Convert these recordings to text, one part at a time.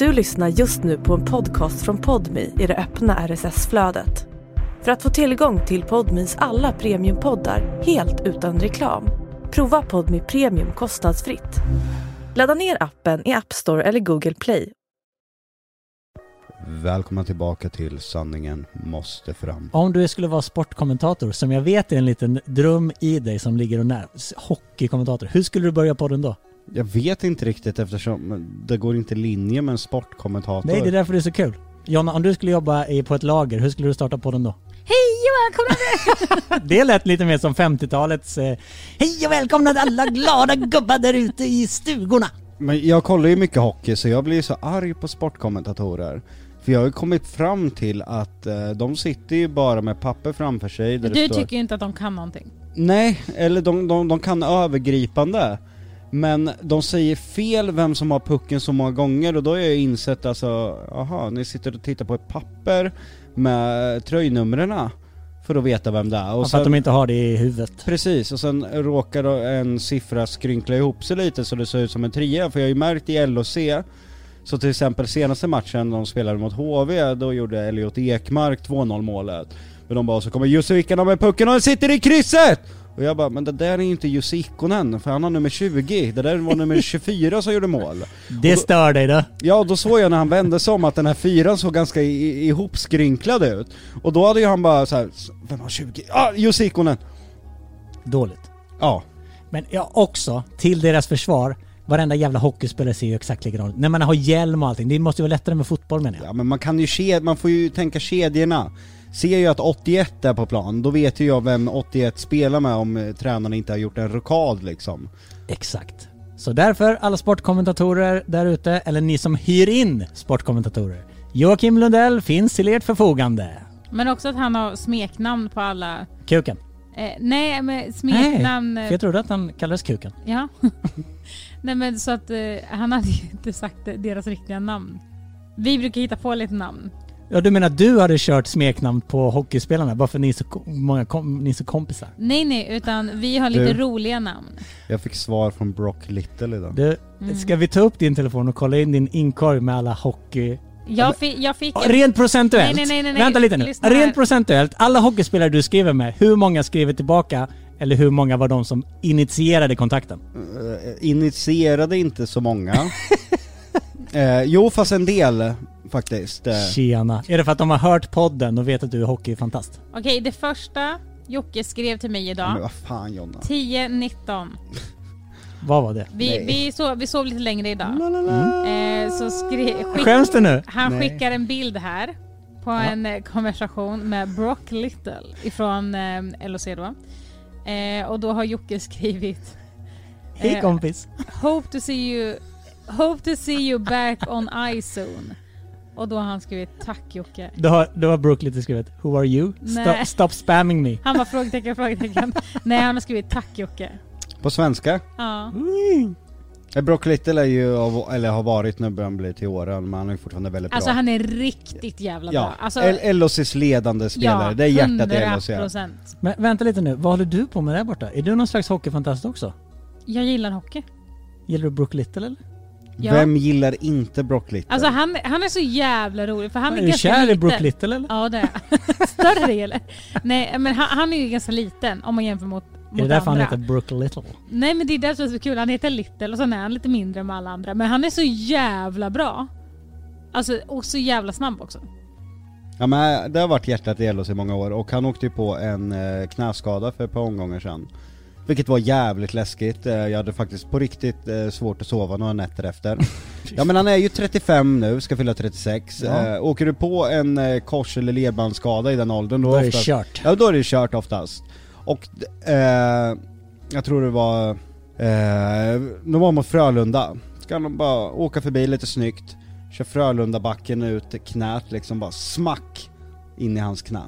Du lyssnar just nu på en podcast från Podmi i det öppna RSS-flödet. För att få tillgång till Podmis alla premiumpoddar helt utan reklam, prova Podmi Premium kostnadsfritt. Ladda ner appen i App Store eller Google Play. Välkomna tillbaka till Sanningen måste fram. Om du skulle vara sportkommentator, som jag vet är en liten dröm i dig som ligger och när, hockeykommentator, hur skulle du börja podden då? Jag vet inte riktigt eftersom det går inte i linje med en sportkommentator. Nej, det är därför det är så kul. Jonna, om du skulle jobba i- på ett lager, hur skulle du starta podden då? Hej och välkomna! Det lät lite mer som 50-talets eh, Hej och välkomna till alla glada gubbar där ute i stugorna! Men jag kollar ju mycket hockey så jag blir så arg på sportkommentatorer. För jag har ju kommit fram till att eh, de sitter ju bara med papper framför sig där det Du står... tycker ju inte att de kan någonting. Nej, eller de, de, de kan övergripande. Men de säger fel vem som har pucken så många gånger och då har jag insett alltså, aha, ni sitter och tittar på ett papper med tröjnumren för att veta vem det är. Och Och för att de inte har det i huvudet. Precis, och sen råkar en siffra skrynkla ihop sig lite så det ser ut som en trea, för jag har ju märkt i LOC så till exempel senaste matchen de spelade mot HV, då gjorde Elliot Ekmark 2-0 målet. Men de bara, så kommer Jussi Ikonen med pucken och den sitter i krysset! Och jag bara, men det där är inte Jussi Ikonen, för han har nummer 20. Det där var nummer 24 som gjorde mål. Det stör dig då? Ja, då såg jag när han vände sig om att den här fyran såg ganska ihopskrynklad ut. Och då hade ju han bara så här, vem har 20? Ah, Jussi Ikonen! Dåligt. Ja. Men ja, också, till deras försvar, varenda jävla hockeyspelare ser ju exakt likadant ut. När man har hjälm och allting, det måste ju vara lättare med fotboll menar jag. Ja men man kan ju ke- man får ju tänka kedjorna. Ser jag att 81 är på plan, då vet ju jag vem 81 spelar med om eh, tränarna inte har gjort en rokad liksom. Exakt. Så därför, alla sportkommentatorer där ute, eller ni som hyr in sportkommentatorer. Joakim Lundell finns till ert förfogande. Men också att han har smeknamn på alla... Kuken. Eh, nej, men smeknamn... Nej, eh, för jag trodde att han kallades Kuken. Ja. nej men så att eh, han hade ju inte sagt eh, deras riktiga namn. Vi brukar hitta på lite namn. Ja, du menar att du hade kört smeknamn på hockeyspelarna bara för ni är så, många kom, ni är så kompisar? Nej nej, utan vi har lite Du. roliga namn. Jag fick svar från Brock Little idag. Du, Mm. ska vi ta upp din telefon och kolla in din inkorg med alla hockey... Jag, fi, jag fick... Rent procentuellt! Nej, nej, nej, nej. Vänta lite nu. Lyssna här. Rent procentuellt, alla hockeyspelare du skriver med, hur många skriver tillbaka? Eller hur många var de som initierade kontakten? Eh, initierade inte så många. eh, jo fast en del faktiskt. Eh, Tjena. Är det för att de har hört podden och vet att du är hockeyfantast? Okej, det första Jocke skrev till mig men idag. vad fan Jonna. 10.19. Vad var det? Vi, Nej. vi, sov, vi sov lite längre idag. Mm. Eh, så skrev... Skick, Skäms du nu? han Nej. skickar en bild här på en eh, konversation med Brock Little ifrån eh, LOC då. Eh, och då har Jocke skrivit Hej Eh, kompis. Hope to see you Hope to see you back on ice soon. Och då har han skrivit tack Jocke. Då har, då har Brooke lite skrivit Who are you? Stop, Nej. stop spamming me. Han var frågetecken, frågetecken. Nej han har skrivit tack Jocke. På svenska? Ja. Eh, Brock Little är ju, av- eller har varit, nu börjar han bli till åren, men han är ju fortfarande väldigt Alltså bra. han är riktigt jävla Ja, bra. Alltså, L- LOCs ledande spelare, det är hjärtat i LOC. 100%. Men vänta lite nu, vad håller du på med där borta? Är du någon slags hockeyfantast också? Jag gillar hockey. Gillar du Brooke Little eller? Ja. Vem gillar inte Brock Little? Alltså han, han är så jävla rolig för han är, är du ganska kär i liten. Brooke Little eller? Ja det är. Större eller? Nej men han, han är ju ganska liten om man jämför mot, Är det mot därför andra. han heter Brooke Little? Nej men det är det som är så kul, han heter Little och sen är han lite mindre än alla andra. Men han är så jävla bra. Alltså och så jävla snabb också. Ja men det har varit hjärtat i LOC i många år och han åkte ju på en eh, knäskada för ett par omgångar sedan. Vilket var jävligt läskigt, Eh, jag hade faktiskt på riktigt eh, svårt att sova några nätter efter. ja men han är ju 35 nu, ska fylla 36. Ja. Eh, åker du på en kors eller ledbandsskada i den åldern då, Då är det oftast, kört. Ja då är det kört oftast. Och eh, jag tror det var, eh, de var mot Frölunda. Ska de bara åka förbi lite snyggt, kör Frölunda-backen ut knät liksom bara smack in i hans knä.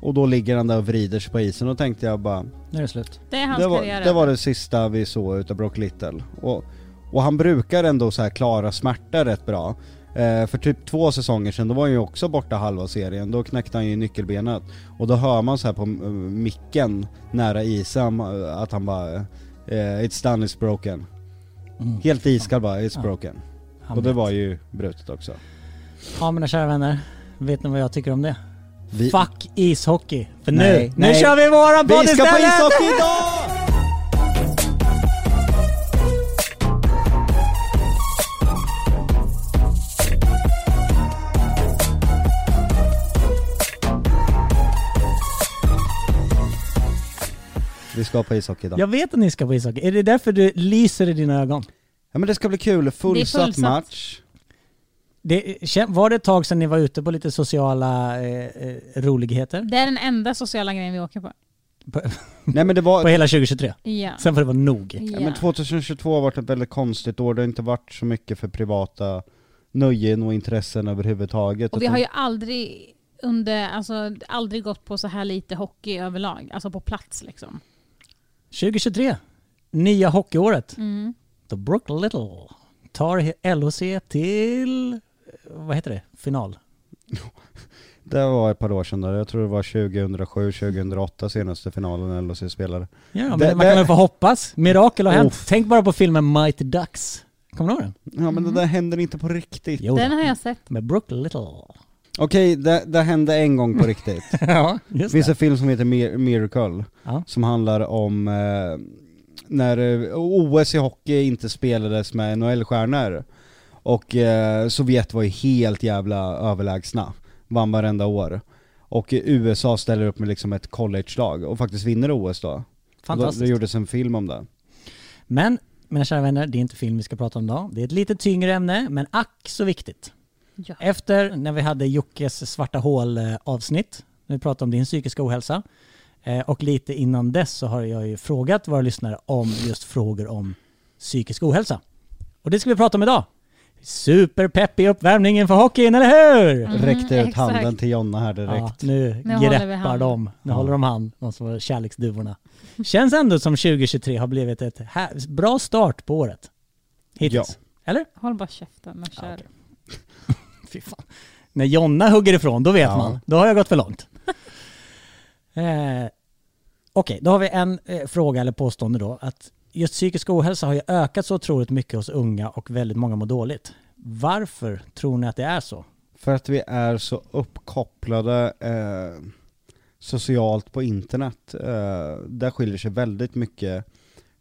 Och då ligger han där och vrider sig på isen och tänkte jag bara Nu är det slut. Det är hans det var, karriär. det var det sista vi såg utav Brock Little. Och, och han brukar ändå så här klara smärta rätt bra. Eh, för typ två säsonger sedan, då var han ju också borta halva serien, då knäckte han ju nyckelbenet. Och då hör man så här på uh, micken nära isen uh, att han bara eh, It's done, it's broken. Mm. Helt iskall bara, it's Ja. broken. Han Och det vet. var ju brutet också. Ja mina kära vänner, vet ni vad jag tycker om det? Vi- Fuck ishockey! För Nej, nu, nu nej. kör vi våran podd Vi ska på ishockey idag! Vi ska på ishockey idag. Ja. Jag vet att ni ska på ishockey, är det därför du lyser i dina ögon? men det ska bli kul, fullsatt, fullsatt. match. Det, var det ett tag sedan ni var ute på lite sociala eh, eh, roligheter? Det är den enda sociala grejen vi åker på. Nej men det var, På hela 2023? Ja. Sen får det vara nog. ja, men 2022 har varit ett väldigt konstigt år, det har inte varit så mycket för privata nöjen och intressen överhuvudtaget. Och vi har ju aldrig under, alltså aldrig gått på så här lite hockey överlag. Alltså på plats liksom. 2023, nya hockeyåret. Mm. The Brook Little tar LHC till, vad heter det, final? Det var ett par år sedan då. jag tror det var 2007-2008 senaste finalen LHC spelade. Ja, men Det- man kan väl få hoppas. Mirakel har hänt. Uff. Tänk bara på filmen Mighty Ducks. Kommer du ihåg den? Ja men det där händer inte på riktigt. Jo, Den har jag sett. med Brook Little. Okej, det, det hände en gång på riktigt. ja, Det just finns det. en film som heter Mir- Miracle, Ja. som handlar om eh, när eh, OS i hockey inte spelades med NHL-stjärnor. Och eh, Sovjet var ju helt jävla överlägsna, vann varenda år. Och USA ställer upp med liksom ett college-lag och faktiskt vinner OS då. Fantastiskt. det gjordes en film om det. Men, mina kära vänner, det är inte film vi ska prata om idag. Det är ett lite tyngre ämne, men ack så viktigt. Ja. Efter när vi hade Jockes svarta hål avsnitt, när vi pratade om din psykiska ohälsa, eh, och lite innan dess så har jag ju frågat våra lyssnare om just frågor om psykisk ohälsa. Och det ska vi prata om idag. Superpepp i uppvärmningen för hockeyn, eller hur? Mhm, Räckte ut exakt. handen till Jonna här direkt. Ja, nu, Nu greppar de. Nu Ja. håller de hand, de som var kärleksduvorna. Känns ändå som 2023 har blivit ett här, bra start på året. Hittills. Eller? Håll bara käften och kör. Ja, okej. Fy fan. När Jonna hugger ifrån, då vet Ja. man. Då har jag gått för långt. eh, Okej, då har vi en eh, fråga eller påstående då. Att just psykisk ohälsa har ju ökat så otroligt mycket hos unga och väldigt många mår dåligt. Varför tror ni att det är så? För att vi är så uppkopplade eh, socialt på internet. Eh, där skiljer sig väldigt mycket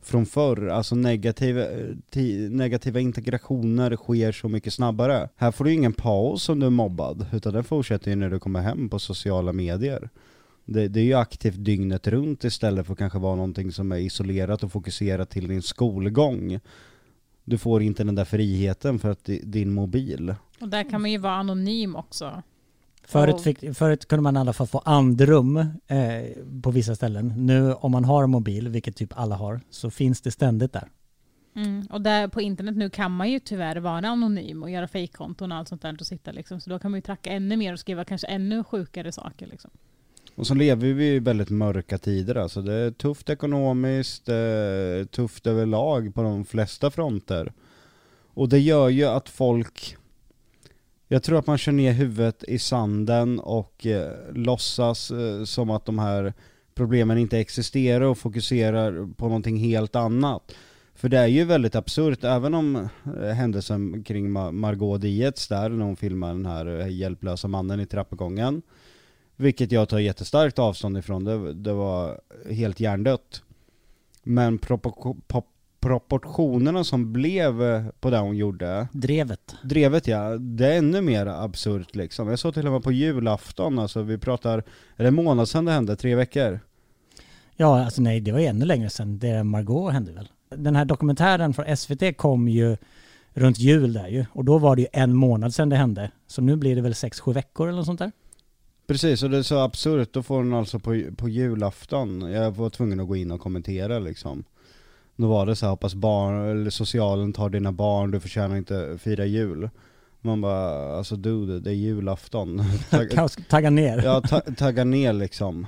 från förr. Alltså negativa, eh, negativa integrationer sker så mycket snabbare. Här får du ingen paus om du är mobbad, utan den fortsätter ju när du kommer hem på sociala medier. Det, det är ju aktivt dygnet runt istället för att kanske vara någonting som är isolerat och fokuserat till din skolgång. Du får inte den där friheten för att di- din mobil Och där kan man ju vara anonym också. Förut, fick, förut kunde man i alla fall få andrum eh, på vissa ställen. Nu om man har mobil, vilket typ alla har, så finns det ständigt där. Mm. Och där på internet nu kan man ju tyvärr vara anonym och göra fejkkonton och allt sånt där och sitta liksom. Så då kan man ju tracka ännu mer och skriva kanske ännu sjukare saker liksom. Och så lever vi i väldigt mörka tider alltså. Det är tufft ekonomiskt, är tufft överlag på de flesta fronter. Och det gör ju att folk, jag tror att man kör ner huvudet i sanden och eh, låtsas eh, som att de här problemen inte existerar och fokuserar på någonting helt annat. För det är ju väldigt absurt, även om eh, händelsen kring Ma- Margot Dietz där, när hon filmar den här eh, hjälplösa mannen i trappuppgången. Vilket jag tar jättestarkt avstånd ifrån, det, det var helt hjärndött. Men propor- proportionerna som blev på det hon gjorde, Drevet. drevet ja, det är ännu mer absurt liksom. Jag såg till och med på julafton, alltså vi pratar, är det en månad sedan det hände? Tre veckor? Ja, alltså nej, det var ju ännu längre sedan. Det Margot hände väl. Den här dokumentären från SVT kom ju runt jul där ju. Och då var det ju en månad sedan det hände. Så nu blir det väl sex, sju veckor eller något sånt där. Precis, och det är så absurt, då får hon alltså på, på julafton, jag var tvungen att gå in och kommentera liksom. Då var det så här, hoppas barn, eller socialen tar dina barn, du förtjänar inte fira jul. Man bara, alltså dude, det är julafton. Tagga, ner. ja, ta, tagga ner liksom.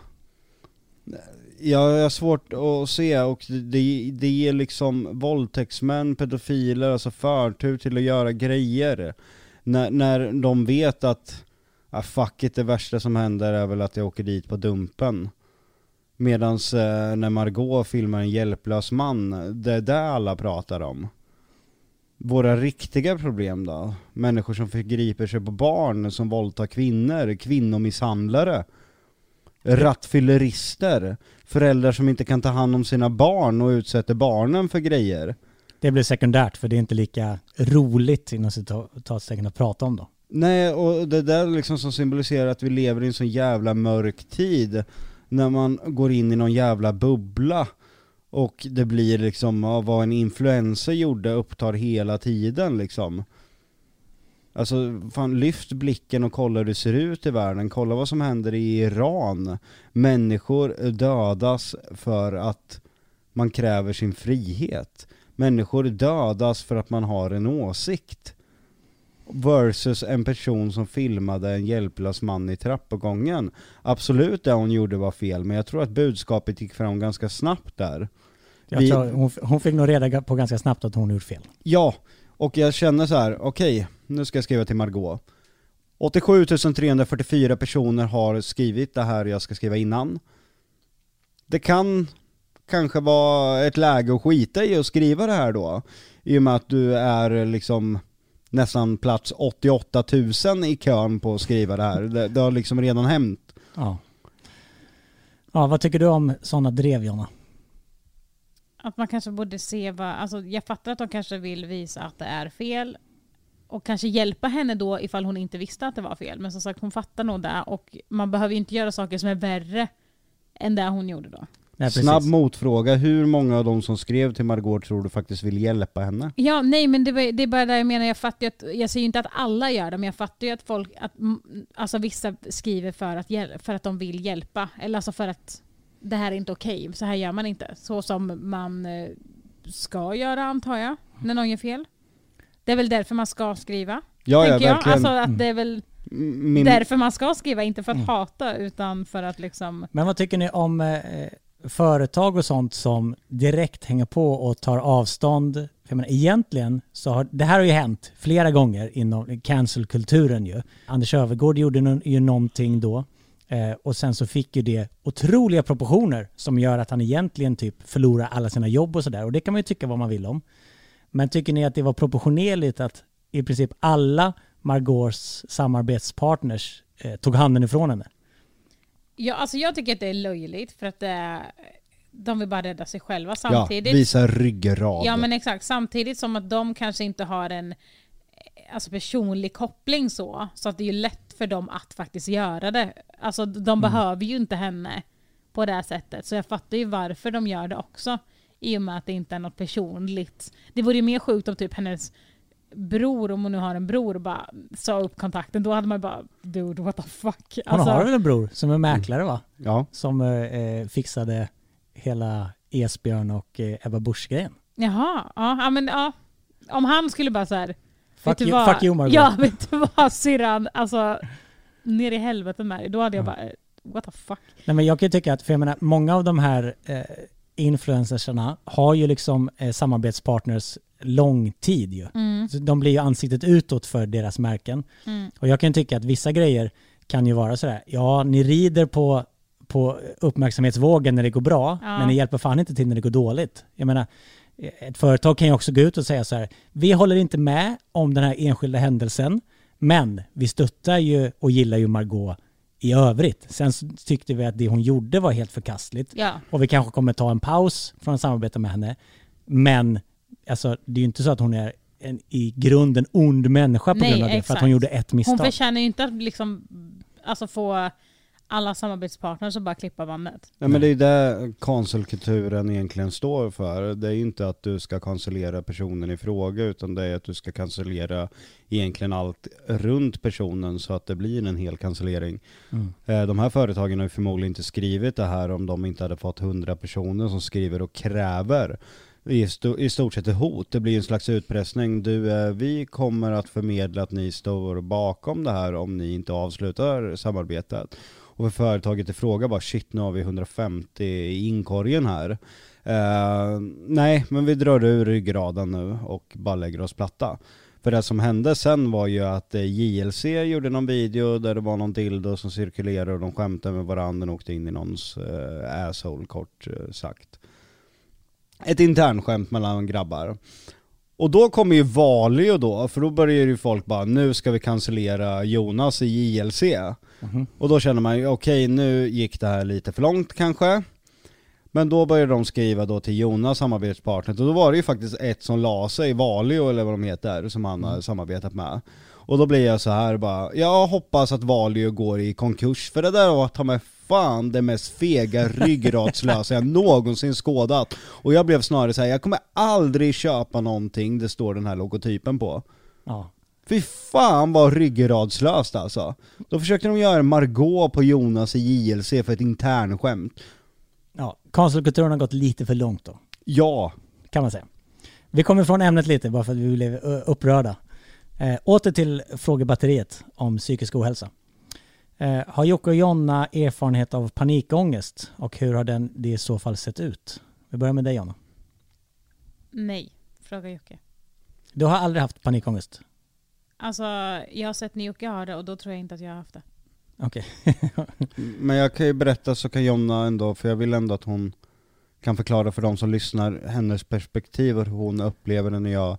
Jag har svårt att se och det, det ger liksom våldtäktsmän, pedofiler, alltså förtur till att göra grejer. När, när de vet att, ah, fuck it, det värsta som händer är väl att jag åker dit på dumpen. Medans eh, när Margot filmar en hjälplös man, det är det alla pratar om. våra riktiga problem då? Människor som förgriper sig på barn, som våldtar kvinnor, kvinnomisshandlare, rattfyllerister, föräldrar som inte kan ta hand om sina barn och utsätter barnen för grejer. Det blir sekundärt för det är inte lika roligt inom citatstecken, att prata om då. Nej, och det där liksom som symboliserar att vi lever i en sån jävla mörk tid, när man går in i någon jävla bubbla och det blir liksom, ja, vad en influencer gjorde upptar hela tiden liksom. Alltså, fan lyft blicken och kolla hur det ser ut i världen, kolla vad som händer i Iran. Människor dödas för att man kräver sin frihet. Människor dödas för att man har en åsikt. Versus en person som filmade en hjälplös man i trappuppgången. Absolut det hon gjorde var fel, men jag tror att budskapet gick fram ganska snabbt där. Vi- hon, hon fick nog reda på ganska snabbt att hon gjort fel. Ja, och jag känner så här: okej, nu ska jag skriva till Margot. 87 344 personer har skrivit det här jag ska skriva innan. Det kan kanske vara ett läge att skita i att skriva det här då. I och med att du är liksom nästan plats 88 000 i kön på att skriva det här. Det, det har liksom redan hänt. Ja. Ja, vad tycker du om sådana drev Jonna? Att man kanske borde se vad, alltså jag fattar att de kanske vill visa att det är fel och kanske hjälpa henne då ifall hon inte visste att det var fel. Men som sagt hon fattar nog det och man behöver ju inte göra saker som är värre än det hon gjorde då. Nej, Snabb motfråga, hur många av de som skrev till Margot tror du faktiskt vill hjälpa henne? Ja, nej men det, var, det är bara det jag menar. Jag fattar ju att, jag säger ju inte att alla gör det, men jag fattar ju att folk, att, mm, alltså vissa skriver för att, hjäl- för att de vill hjälpa. Eller alltså för att det här är inte okej, så här gör man inte. Så som man eh, ska göra antar jag, när någon gör fel. Det är väl därför man ska skriva, Ja, ja tänker jag. verkligen. Alltså att det är väl Min, därför man ska skriva, inte för att Mm. hata utan för att liksom... Men vad tycker ni om eh, företag och sånt som direkt hänger på och tar avstånd? För menar, egentligen så har det här har ju hänt flera gånger inom cancelkulturen ju. Anders Övergård gjorde ju någonting då eh, och sen så fick ju det otroliga proportioner som gör att han egentligen typ förlorar alla sina jobb och sådär och det kan man ju tycka vad man vill om. Men tycker ni att det var proportionerligt att i princip alla Margaux samarbetspartners eh, tog handen ifrån henne? Ja, alltså jag tycker att det är löjligt för att det är, de vill bara rädda sig själva ja, samtidigt. visa ryggrad. Ja men exakt, samtidigt som att de kanske inte har en eh, alltså, personlig koppling så. Så att det är ju lätt för dem att faktiskt göra det. Alltså de behöver ju inte henne på det här sättet. Så jag fattar ju varför de gör det också. I och med att det inte är något personligt. Det vore ju mer sjukt om typ hennes bror, om hon nu har en bror, bara sa upp kontakten. Då hade man bara, dude what the fuck. Hon Alltså, har väl en bror som är mäklare va? Ja. Som eh, fixade hela Esbjörn och eh, Ebba Busch-grejen. Jaha, ja, ja men ja. Om han skulle bara så här. Fuck du you, vad? fuck you Margot. Ja, vet du vad syrran? Alltså, ner i helvete med dig. Då hade jag Ja. bara, eh, what the fuck. Nej men jag kan ju tycka att, för jag menar, många av de här eh, influencersarna har ju liksom eh, samarbetspartners lång tid ju. Mm, Så de blir ju ansiktet utåt för deras märken. mm, Och jag kan tycka att vissa grejer kan ju vara sådär, ja ni rider på, på uppmärksamhetsvågen när det går bra, Ja. men ni hjälper fan inte till när det går dåligt. Jag menar, ett företag kan ju också gå ut och säga så här, vi håller inte med om den här enskilda händelsen, men vi stöttar ju och gillar ju Margot i övrigt. Sen tyckte vi att det hon gjorde var helt förkastligt ja. och vi kanske kommer ta en paus från att samarbeta med henne. Men alltså, det är ju inte så att hon är en i grunden ond människa på Nej, grund av det, för att exakt. hon gjorde ett Hon misstag. förtjänar ju inte att liksom, alltså få alla samarbetspartners att bara klippa bandet. Nej men det är ju det konsulkulturen egentligen står för. Det är ju inte att du ska kancellera personen i fråga utan det är att du ska cancellera egentligen allt runt personen så att det blir en hel cancellering. Mm. Eh, De här företagen har ju förmodligen inte skrivit det här om de inte hade fått hundra personer som skriver och kräver i, st i stort sett ett hot. Det blir en slags utpressning. Du, eh, vi kommer att förmedla att ni står bakom det här om ni inte avslutar samarbetet. Och för företaget i fråga bara shit nu har vi 150 i inkorgen här. Eh, nej, men vi drar ur ryggraden nu och bara lägger oss platta. För det som hände sen var ju att eh, JLC gjorde någon video där det var någon dildo som cirkulerade och de skämtade med varandra och åkte in i någons eh, asshole kort eh, sagt. Ett internskämt mellan grabbar. Och då kommer ju Valio då, för då börjar ju folk bara nu ska vi cancellera Jonas i JLC. Mhm. Och då känner man ju okej nu gick det här lite för långt kanske. Men då började de skriva då till Jonas samarbetspartner och då var det ju faktiskt ett som la sig, Valio eller vad de heter, som han har samarbetat med. Och då blir jag så här bara, jag hoppas att Valio går i konkurs för det där var ta mig fan det mest fega ryggradslösa jag någonsin skådat. Och jag blev snarare så här, jag kommer aldrig köpa någonting det står den här logotypen på. Ja. Fy fan vad ryggradslöst alltså. Då försökte de göra Margot på Jonas i JLC för ett internskämt. ja. Cancelkulturen har gått lite för långt då, Ja, kan man säga. Vi kommer från ämnet lite bara för att vi blev upprörda. Eh, åter till frågebatteriet om psykisk ohälsa. Eh, har Jocke och Jonna erfarenhet av panikångest och hur har den det i så fall sett ut? Vi börjar med dig Jonna. Nej, fråga Jocke. Du har aldrig haft panikångest? Alltså, jag har sett när Jocke har det och då tror jag inte att jag har haft det. Okej. men jag kan ju berätta så kan Jonna ändå, för jag vill ändå att hon kan förklara för de som lyssnar hennes perspektiv och hur hon upplever det när jag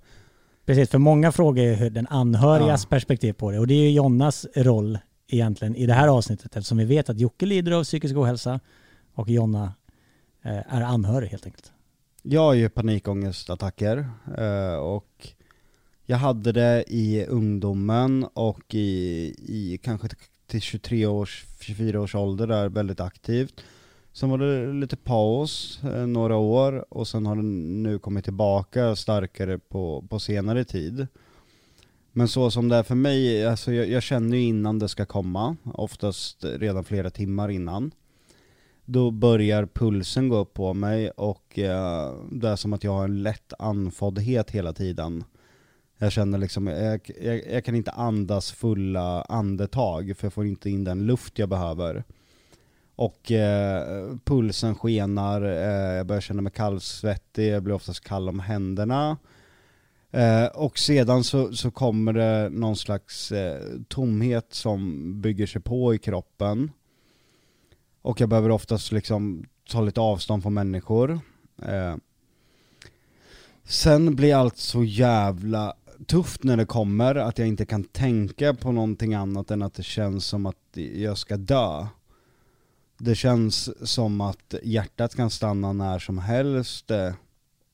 Precis, för många frågar ju hur den anhörigas Ja. perspektiv på det och det är ju Jonnas roll egentligen i det här avsnittet eftersom vi vet att Jocke lider av psykisk ohälsa och Jonna eh, är anhörig helt enkelt. Jag har ju panikångestattacker eh, och jag hade det i ungdomen och i, i kanske till 23 års, 24 års ålder där väldigt aktivt. Sen var det lite paus, eh, några år, och sen har den nu kommit tillbaka starkare på, på senare tid. Men så som det är för mig, alltså jag, jag känner ju innan det ska komma, oftast redan flera timmar innan. Då börjar pulsen gå upp på mig och eh, det är som att jag har en lätt andfåddhet hela tiden. Jag känner liksom, jag, jag, jag kan inte andas fulla andetag för jag får inte in den luft jag behöver. Och eh, pulsen skenar, eh, jag börjar känna mig kallsvettig, jag blir oftast kall om händerna. Eh, och sedan så, så kommer det någon slags eh, tomhet som bygger sig på i kroppen. Och jag behöver oftast liksom ta lite avstånd från människor. Eh, sen blir allt så jävla tufft när det kommer att jag inte kan tänka på någonting annat än att det känns som att jag ska dö. Det känns som att hjärtat kan stanna när som helst.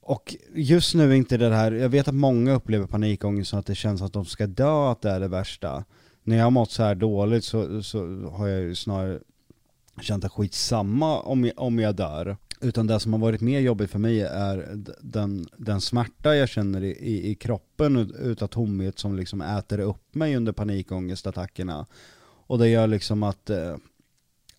Och just nu är inte det här, jag vet att många upplever panikångest som att det känns att de ska dö, att det är det värsta. När jag har mått så här dåligt så, så har jag ju snarare känt att skitsamma om jag, om jag dör. Utan det som har varit mer jobbigt för mig är den, den smärta jag känner i, i, i kroppen ut- utav tomhet som liksom äter upp mig under panikångestattackerna. Och det gör liksom att eh,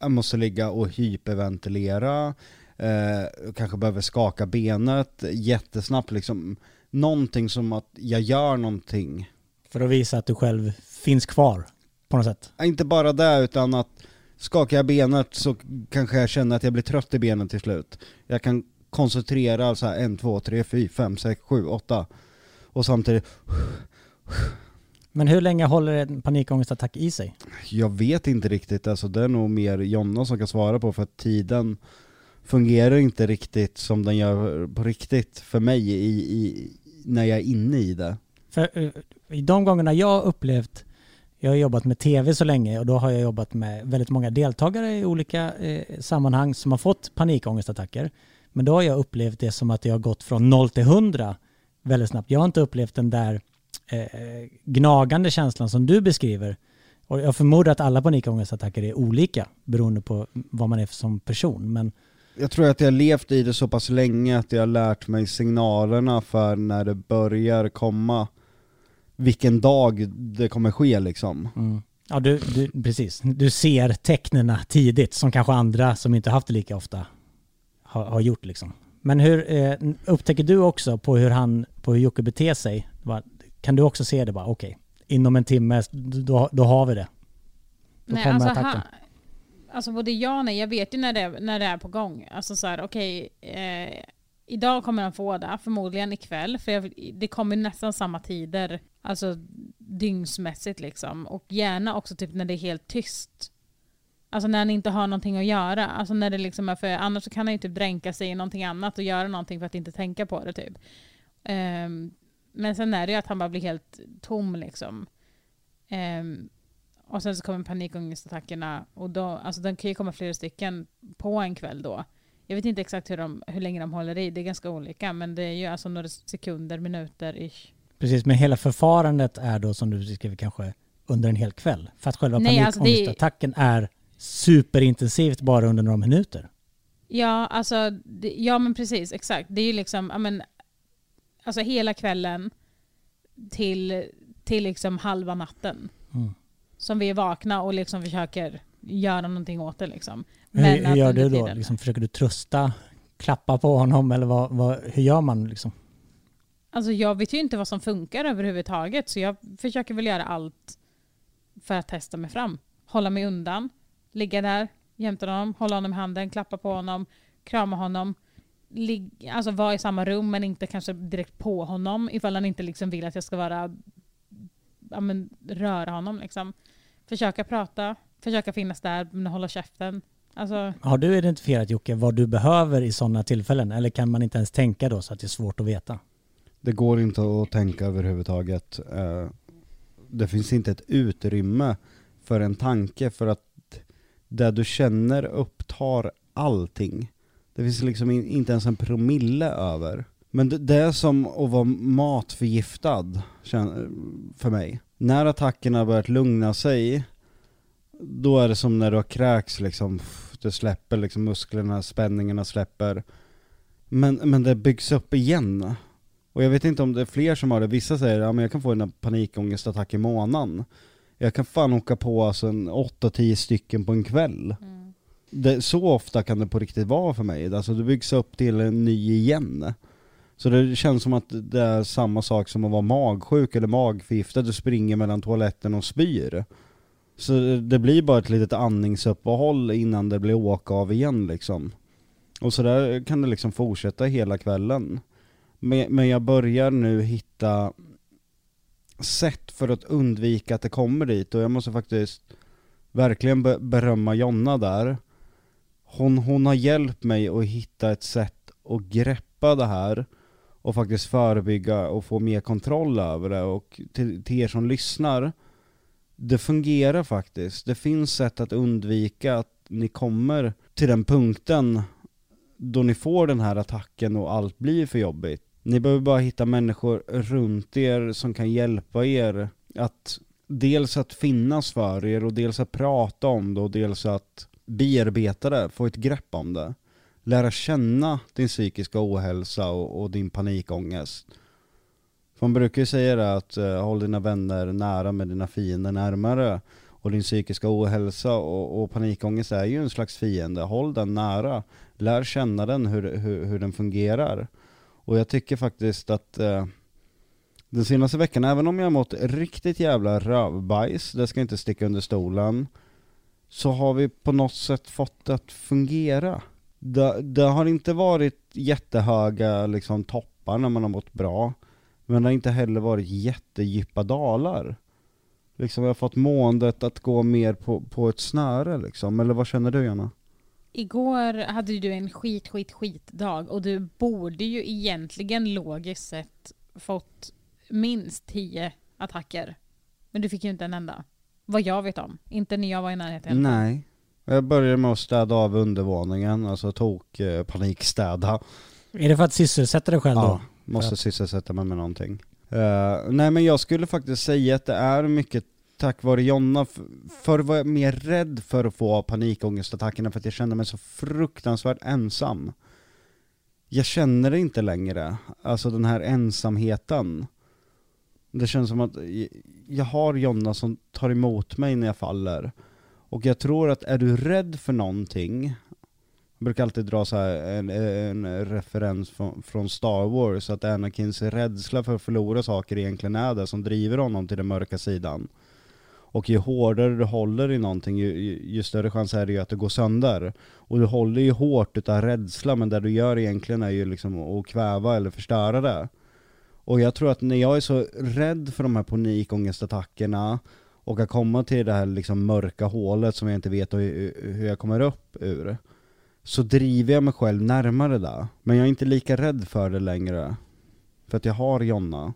jag måste ligga och hyperventilera, eh, kanske behöver skaka benet jättesnabbt liksom. Någonting som att jag gör någonting. För att visa att du själv finns kvar på något sätt. Inte bara det utan att skakar jag benet så kanske jag känner att jag blir trött i benen till slut. Jag kan koncentrera så här en, två, tre, fyra, fem, sex, sju, åtta. Och samtidigt, Men hur länge håller en panikångestattack i sig? jag vet inte riktigt, alltså det är nog mer Jonna som kan svara på för att tiden fungerar inte riktigt som den gör på riktigt för mig i, i, när jag är inne i det. För eh, i de gångerna jag har upplevt, jag har jobbat med tv så länge och då har jag jobbat med väldigt många deltagare i olika eh, sammanhang som har fått panikångestattacker. Men då har jag upplevt det som att jag har gått från 0 till 100 väldigt snabbt. Jag har inte upplevt den där eh, gnagande känslan som du beskriver. Och jag förmodar att alla panikångestattacker är olika beroende på vad man är som person. Men Jag tror att jag har levt i det så pass länge att jag har lärt mig signalerna för när det börjar komma. Vilken dag det kommer ske liksom. Mm. Ja, du, du, precis. Du ser tecknena tidigt som kanske andra som inte haft det lika ofta har, har gjort liksom. Men hur eh, upptäcker du också på hur han, på hur Jocke beter sig? Kan du också se det bara, okej, inom en timme, då, då har vi det. Då Nej, kommer alltså, attacken. han, alltså både ja och nej, jag vet ju när det, när det är på gång. Alltså så här, okej, eh, idag kommer han få det, förmodligen ikväll, för jag, det kommer nästan samma tider, alltså dygnsmässigt liksom. Och gärna också typ när det är helt tyst. Alltså när han inte har någonting att göra. Alltså när det liksom är för, annars kan han ju typ dränka sig i någonting annat och göra någonting för att inte tänka på det typ. Ehm, men sen är det ju att han bara blir helt tom liksom. Ehm, och sen så kommer panikångestattackerna och då, alltså de kan ju komma flera stycken på en kväll då. Jag vet inte exakt hur, de, hur länge de håller i, det är ganska olika men det är ju alltså några sekunder, minuter ish. Precis, men hela förfarandet är då som du beskriver kanske under en hel kväll. För att själva Nej, alltså det- panikångestattacken är superintensivt bara under några minuter. Ja, alltså, det, ja men precis, exakt. Det är ju liksom, men, alltså hela kvällen till, till liksom halva natten. Mm. Som vi är vakna och liksom försöker göra någonting åt det liksom. Hur, hur gör du då? Liksom, försöker du trösta, klappa på honom eller vad, vad, hur gör man liksom? Alltså jag vet ju inte vad som funkar överhuvudtaget så jag försöker väl göra allt för att testa mig fram. Hålla mig undan, ligga där jämte honom, hålla honom i handen, klappa på honom, krama honom. Lig- alltså vara i samma rum men inte kanske direkt på honom ifall han inte liksom vill att jag ska vara ja, men, röra honom. Liksom. Försöka prata, försöka finnas där men hålla käften. Alltså, Har du identifierat Jocke vad du behöver i sådana tillfällen? Eller kan man inte ens tänka då så att det är svårt att veta? Det går inte att tänka överhuvudtaget. Eh, Det finns inte ett utrymme för en tanke för att det du känner upptar allting. Det finns liksom in- inte ens en promille över. Men det, det är som att vara matförgiftad för mig. När attackerna börjat lugna sig, då är det som när du har kräks liksom. Det släpper liksom musklerna, spänningarna släpper. Men, men det byggs upp igen. Och jag vet inte om det är fler som har det. Vissa säger att ja, jag kan få en panikångestattack i månaden. Jag kan fan åka på alltså en 8-10 stycken på en kväll. Mm. Det, så ofta kan det på riktigt vara för mig. Alltså det byggs upp till en ny igen. Så det känns som att det är samma sak som att vara magsjuk eller magförgiftad. Du springer mellan toaletten och spyr. Så det blir bara ett litet andningsuppehåll innan det blir åka av igen liksom. Och så där kan det liksom fortsätta hela kvällen. Men, jag börjar nu hitta sätt för att undvika att det kommer dit och jag måste faktiskt verkligen berömma Jonna där. Hon, hon har hjälpt mig att hitta ett sätt att greppa det här och faktiskt förebygga och få mer kontroll över det och till, till er som lyssnar det fungerar faktiskt. Det finns sätt att undvika att ni kommer till den punkten då ni får den här attacken och allt blir för jobbigt. Ni behöver bara hitta människor runt er som kan hjälpa er att dels att finnas för er och dels att prata om det och dels att bearbeta det, få ett grepp om det. Lära känna din psykiska ohälsa och, och din panikångest. För Man brukar ju säga det att eh, håll dina vänner nära med dina fiender närmare. Och din psykiska ohälsa och, och panikångest är ju en slags fiende. Håll den nära. Lär känna den, hur, hur, hur den fungerar. Och jag tycker faktiskt att eh, den senaste veckan, även om jag har mått riktigt jävla rövbajs, det ska inte sticka under stolen, så har vi på något sätt fått det att fungera. Det, det har inte varit jättehöga liksom, toppar när man har mått bra, men det har inte heller varit jättedjupa dalar. Liksom jag har fått måendet att gå mer på, på ett snöre liksom, eller vad känner du Jana? Igår hade ju du en skit, skit, skit dag och du borde ju egentligen logiskt sett fått minst tio attacker. Men du fick ju inte en enda. Vad jag vet om. Inte när jag var i närheten. Nej. Jag började med att städa av undervåningen, alltså tok eh, panikstäda. Är det för att sysselsätta dig själv då? Ja, måste sysselsätta mig med någonting. Eh, nej men jag skulle faktiskt säga att det är mycket tack vare Jonna. Förr var jag mer rädd för att få panikångestattackerna för att jag kände mig så fruktansvärt ensam. Jag känner det inte längre, alltså den här ensamheten. Det känns som att jag har Jonna som tar emot mig när jag faller. Och jag tror att är du rädd för någonting, jag brukar alltid dra så här en, en referens från, från Star Wars, att Anakins rädsla för att förlora saker egentligen är det som driver honom till den mörka sidan. Och ju hårdare du håller i någonting, ju, ju, ju större chans är det ju att det går sönder. Och du håller ju hårt utav rädsla, men det du gör egentligen är ju liksom att kväva eller förstöra det. Och jag tror att när jag är så rädd för de här panikångestattackerna och att komma till det här liksom mörka hålet som jag inte vet hur, jag kommer upp ur, så driver jag mig själv närmare det. Men jag är inte lika rädd för det längre. För att jag har Jonna.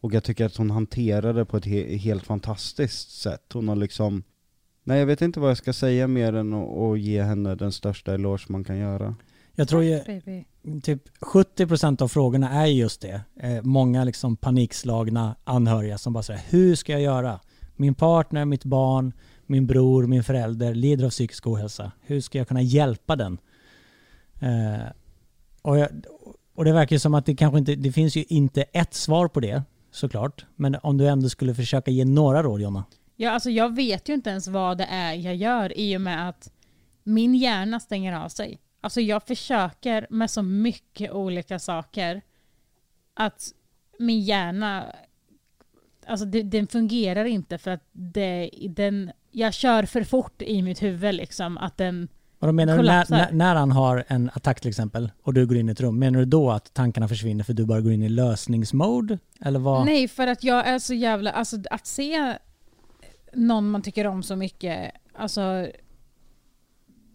Och jag tycker att hon hanterar det på ett he helt fantastiskt sätt. Hon har liksom, nej jag vet inte vad jag ska säga mer än att, att ge henne den största eloge man kan göra. Jag tror ju Baby typ 70% av frågorna är just det. Eh, många liksom panikslagna anhöriga som bara säger hur ska jag göra? Min partner, mitt barn, min bror, min förälder lider av psykisk ohälsa. Hur ska jag kunna hjälpa den? Eh, och, jag, och det verkar som att det kanske inte, det finns ju inte ett svar på det såklart. Men om du ändå skulle försöka ge några råd Jonna? Ja, alltså jag vet ju inte ens vad det är jag gör i och med att min hjärna stänger av sig. Alltså jag försöker med så mycket olika saker att min hjärna, alltså det, den fungerar inte för att det, den, jag kör för fort i mitt huvud liksom. Att den, Och då menar du när, Kollapsar. när, när han har en attack till exempel och du går in i ett rum, menar du då att tankarna försvinner för du bara går in i lösningsmode? Eller vad? Nej, för att jag är så jävla... Alltså att se någon man tycker om så mycket, alltså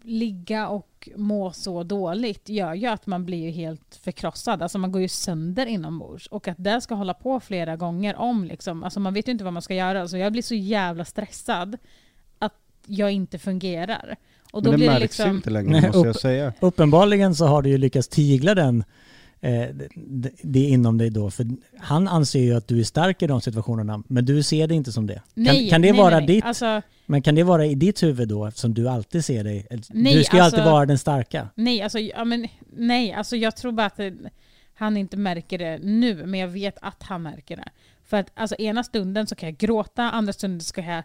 ligga och må så dåligt gör ju att man blir ju helt förkrossad. Alltså man går ju sönder inombords. Och att det ska hålla på flera gånger om liksom, alltså man vet ju inte vad man ska göra. Alltså jag blir så jävla stressad att jag inte fungerar. Och då Men det blir märks det liksom... inte längre Nej, måste jag säga. Uppenbarligen så har du ju lyckats tigla den det, det inom dig då. För han anser ju att du är stark i de situationerna, men du ser det inte som det. Nej, kan, kan det nej, vara nej, ditt, Alltså, men kan det vara i ditt huvud då eftersom du alltid ser dig? Nej, du ska ju alltid alltså- vara den starka. Nej, alltså, ja, men, nej, alltså jag tror bara att han inte märker det nu, men jag vet att han märker det. För att alltså, ena stunden så kan jag gråta, andra stunden så kan jag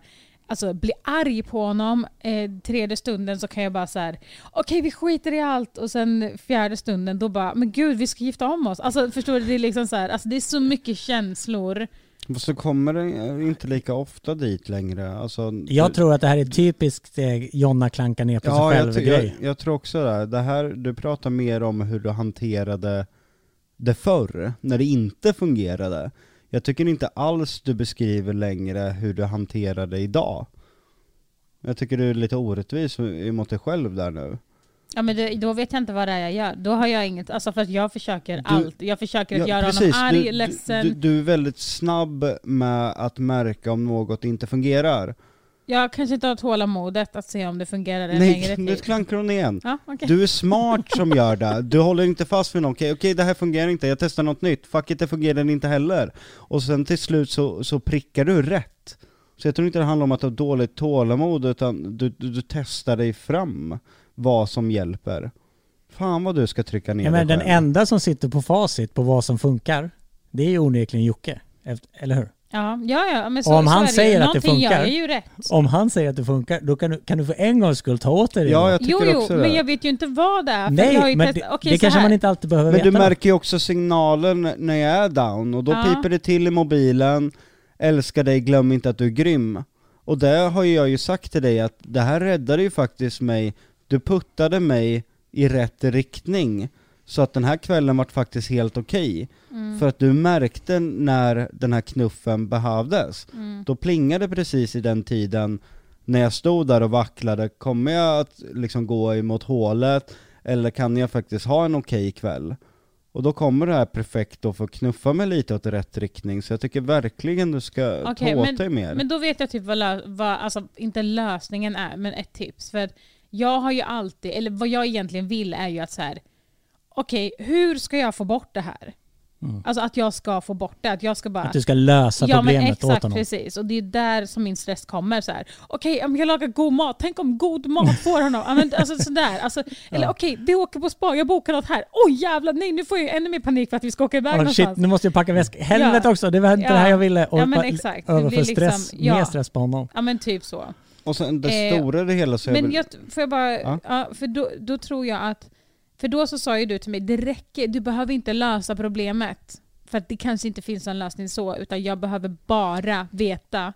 alltså, bli arg på honom, eh, tredje stunden så kan jag bara så här: okej vi skiter i allt, och sen fjärde stunden då bara, men gud vi ska gifta om oss. Alltså förstår du, det är liksom så här, alltså, det är så mycket känslor. Och så kommer det inte lika ofta dit längre. Alltså, Jag tror att det här är typiskt eh, Jonna klanka ner på Ja, sig jag, ty- själv-grej. jag, jag tror också det. det här, du pratar mer om hur du hanterade det förr, när det inte fungerade. Jag tycker inte alls du beskriver längre hur du hanterar det idag. Jag tycker du är lite orättvis mot dig själv där nu. Ja men det, då vet jag inte vad det är jag gör. Då har jag inget, alltså för att jag försöker Du- allt. Jag försöker att Ja, göra precis. honom arg, du, ledsen. Du, du, du är väldigt snabb med att märka om något inte fungerar. Jag kanske inte har tålamodet att se om det fungerar en Nej, längre nu tid. klankar hon igen. Ja, okej. Du är smart som gör det. Du håller inte fast vid något. Okej, okej, det här fungerar inte. Jag testar något nytt. Fuck it, det fungerar inte heller. Och sen till slut så, så prickar du rätt. Så jag tror inte det handlar om att ha dåligt tålamod, utan du, du, du testar dig fram vad som hjälper. Fan vad du ska trycka ner Ja, men den enda som sitter på facit på vad som funkar, det är ju onekligen Jocke. Eller hur? Ja, ja, ja men så, Och om så han säger att det funkar-. Om han säger att det funkar, då kan du, kan du för en gångs skull ta åt dig det. Ja, jag tycker Jo, jo, också men jag vet ju inte vad det är. Nej, men det, okej, det kanske här. man inte alltid behöver Men veta. du då. märker ju också signalen när jag är down, och då Ja. piper det till i mobilen, älskar dig, glöm inte att du är grym. Och det har ju jag ju sagt till dig att det här räddade ju faktiskt mig, du puttade mig i rätt riktning. Så att den här kvällen vart faktiskt helt okej. Mm. För att du märkte när den här knuffen behövdes. Mm. Då plingade precis i den tiden när jag stod där och vacklade, kommer jag att liksom gå emot hålet eller kan jag faktiskt ha en okej kväll? Och då kommer det här perfekt att få knuffa mig lite åt rätt riktning, så jag tycker verkligen du ska Okej, ta åt dig mer. Men då vet jag typ vad, vad, alltså inte lösningen är, men ett tips. För att jag har ju alltid, eller vad jag egentligen vill är ju att så här. Okej, hur ska jag få bort det här? Mm. Alltså att jag ska få bort det, att jag ska bara... Att du ska lösa Ja men problemet åt exakt, honom. precis. Och det är där som min stress kommer. så här. Okej, om jag lagar god mat, tänk om god mat får honom. Ja, men, alltså, sådär. Alltså, Eller okej, vi åker på spa, jag bokar något här. Oj jävlar, nej nu får jag ännu mer panik för att vi ska åka iväg Oh, någonstans. shit, nu måste jag packa väskan. Helvete Ja. också, det var inte Ja. det här jag ville. Och Ja, men exakt. Det Överför blir liksom- stress, ja. mer stress på honom. Ja men typ så. Och sen det Eh, stora i det hela så är Men jag, får jag bara, Ja. ja. för då, då tror jag att, för då så sa ju du till mig, det räcker, du behöver inte lösa problemet. För att det kanske inte finns en lösning så, utan jag behöver bara veta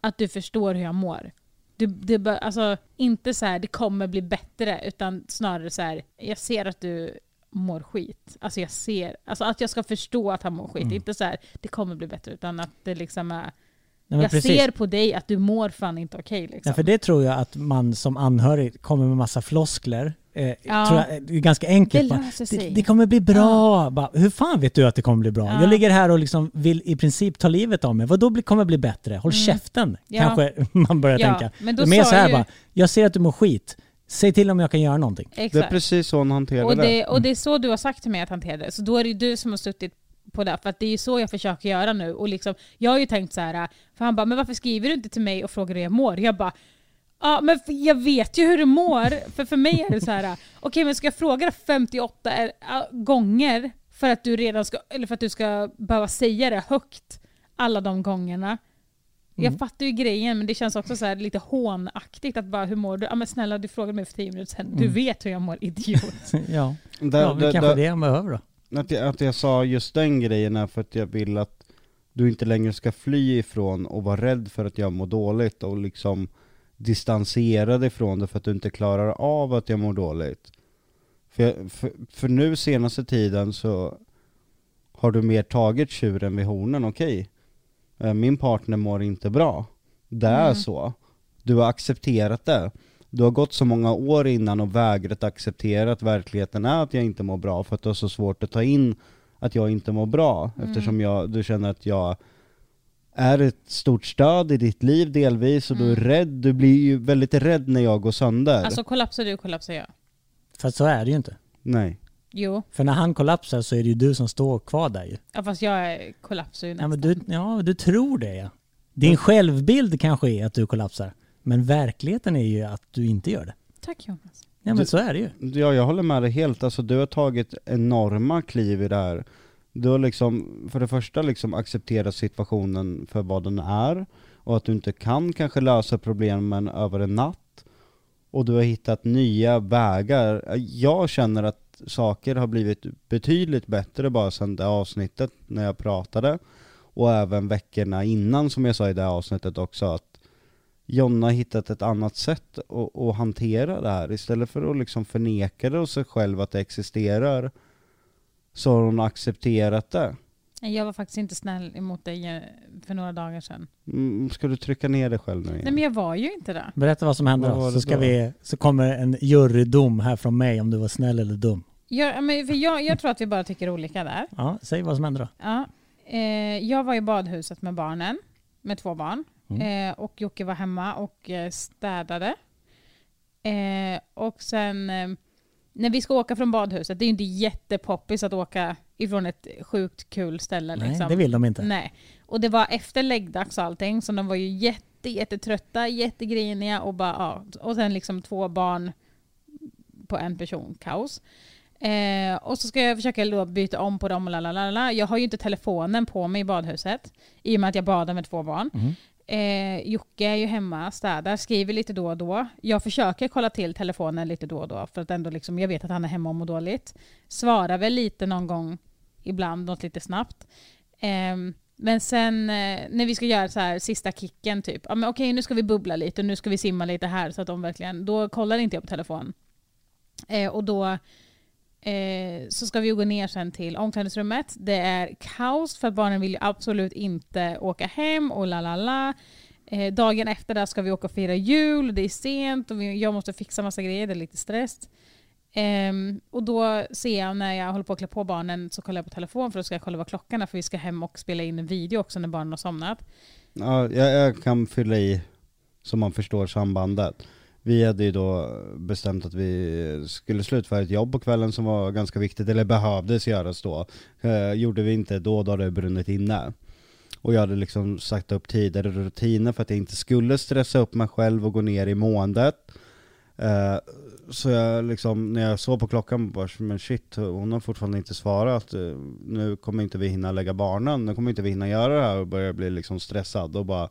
att du förstår hur jag mår. Du, det bör, alltså, inte så här, det kommer bli bättre, utan snarare så här, jag ser att du mår skit. Alltså jag ser, alltså att jag ska förstå att han mår skit. Mm. Inte så här, det kommer bli bättre, utan att det liksom är, Nej, jag precis. ser på dig att du mår fan inte okej. liksom. Ja, för det tror jag att man som anhörig kommer med massa floskler Eh, Ja. tror jag, det är ganska enkelt. Det bara, det, det kommer bli bra. Bara, hur fan vet du att det kommer bli bra? Ja. Jag ligger här och liksom vill i princip ta livet av mig. Vad då bli, kommer bli bättre? Håll Mm. käften, Ja. kanske man börjar Ja, tänka. men då mer sa så här ju- bara, jag ser att du mår skit. Säg till om jag kan göra någonting. Det är Exakt. precis så hon hanterar Och det. det, och det är så du har sagt till mig att hantera det. Så då är det ju du som har suttit på det. För att det är ju så jag försöker göra nu. Och liksom, jag har ju tänkt så här, för han bara, men varför skriver du inte till mig och frågar hur jag mår? Jag bara, ja men jag vet ju hur du mår. För för mig är det så här, okej men ska jag fråga dig 58 är- äh, gånger för att du redan ska, eller för att du ska behöva säga det högt alla de gångerna? Jag Mm. fattar ju grejen men det känns också så här lite hånaktigt att bara hur mår du? Ja men snälla du frågade mig för 10 minuter sedan. Du Mm. vet hur jag mår idiot. ja, Där- ja kanske där- det jag behöver då. Att jag, att jag sa just den grejen är för att jag vill att du inte längre ska fly ifrån och vara rädd för att jag mår dåligt och liksom distansera dig från det för att du inte klarar av att jag mår dåligt. För, jag, för, för nu senaste tiden så har du mer tagit tjuren vid hornen, okej. Eh, Min partner mår inte bra. Det är Mm. så. Du har accepterat det. Du har gått så många år innan och vägrat acceptera att verkligheten är att jag inte mår bra för att du har så svårt att ta in att jag inte mår bra Mm. eftersom jag, du känner att jag är ett stort stöd i ditt liv delvis och du är Mm. rädd, du blir ju väldigt rädd när jag går sönder. Alltså kollapsar du kollapsar jag. För så är det ju inte. Nej. Jo, För när han kollapsar så är det ju du som står kvar där ju. ja, fast jag är- kollapsar ju Ja, nästan. men du, ja, du tror det ja. Din självbild kanske är att du kollapsar. Men verkligheten är ju att du inte gör det. Tack Jonas. Ja men Du- så är det ju. Ja, jag håller med dig helt. Alltså du har tagit enorma kliv i det här. Du har liksom, för det första liksom accepterat situationen för vad den är och att du inte kan kanske lösa problemen över en natt. Och du har hittat nya vägar. Jag känner att saker har blivit betydligt bättre bara sedan det avsnittet när jag pratade. Och även veckorna innan som jag sa i det avsnittet också att Jonna har hittat ett annat sätt att, att hantera det här. Istället för att liksom förneka det och sig själv att det existerar så har hon accepterat det. Jag var faktiskt inte snäll emot dig eh, för några dagar sedan. Mm, ska du trycka ner dig själv nu igen? Nej men jag var ju inte det. Berätta vad som hände Vad då. Så, ska då? vi, så kommer en jurydom här från mig om du var snäll eller dum. Jag, men för jag, jag tror att vi bara tycker olika där. Ja, säg vad som hände då. Ja. Eh, jag var i badhuset med barnen, med två barn. Mm. Eh, och Jocke var hemma och eh, städade. Eh, och sen eh, när vi ska åka från badhuset, det är ju inte jättepoppis att åka ifrån ett sjukt kul ställe. Nej, liksom. det vill de inte. Nej. Och det var efter läggdags och allting, så de var ju jätte, jättetrötta, jättegriniga och bara, ja. Och sen liksom två barn på en person, kaos. Eh, och så ska jag försöka då byta om på dem och lalalala. Jag har ju inte telefonen på mig i badhuset, i och med att jag badar med två barn. Mhm. Eh, Jocke är ju hemma, städar, skriver lite då och då. Jag försöker kolla till telefonen lite då och då, för att ändå liksom, jag vet att han är hemma och mår dåligt. Svarar väl lite någon gång ibland, något lite snabbt. Eh, men sen eh, när vi ska göra så här sista kicken, typ, ja, men okej nu ska vi bubbla lite och nu ska vi simma lite här, så att de verkligen, då kollar inte jag på telefon. Eh, och då eh, så ska vi gå ner sen till omklädningsrummet. Det är kaos för att barnen vill ju absolut inte åka hem och la la la. Eh, dagen efter där ska vi åka och fira jul, det är sent och vi, jag måste fixa massa grejer, det är lite stress. Um, och då ser jag när jag håller på att klä på barnen så kollar jag på telefon för då ska jag kolla vad klockan är för vi ska hem och spela in en video också när barnen har somnat. Ja, jag, jag kan fylla i så man förstår sambandet. Vi hade ju då bestämt att vi skulle slutföra ett jobb på kvällen som var ganska viktigt, eller behövdes göras då. Eh, gjorde vi inte då, då hade det brunnit inne. Och jag hade liksom sagt upp tider och rutiner för att jag inte skulle stressa upp mig själv och gå ner i måendet. Eh, så jag liksom, när jag såg på klockan, bara, men shit, hon har fortfarande inte svarat. Eh, nu kommer inte vi hinna lägga barnen, nu kommer inte vi hinna göra det här och börjar bli liksom stressad och bara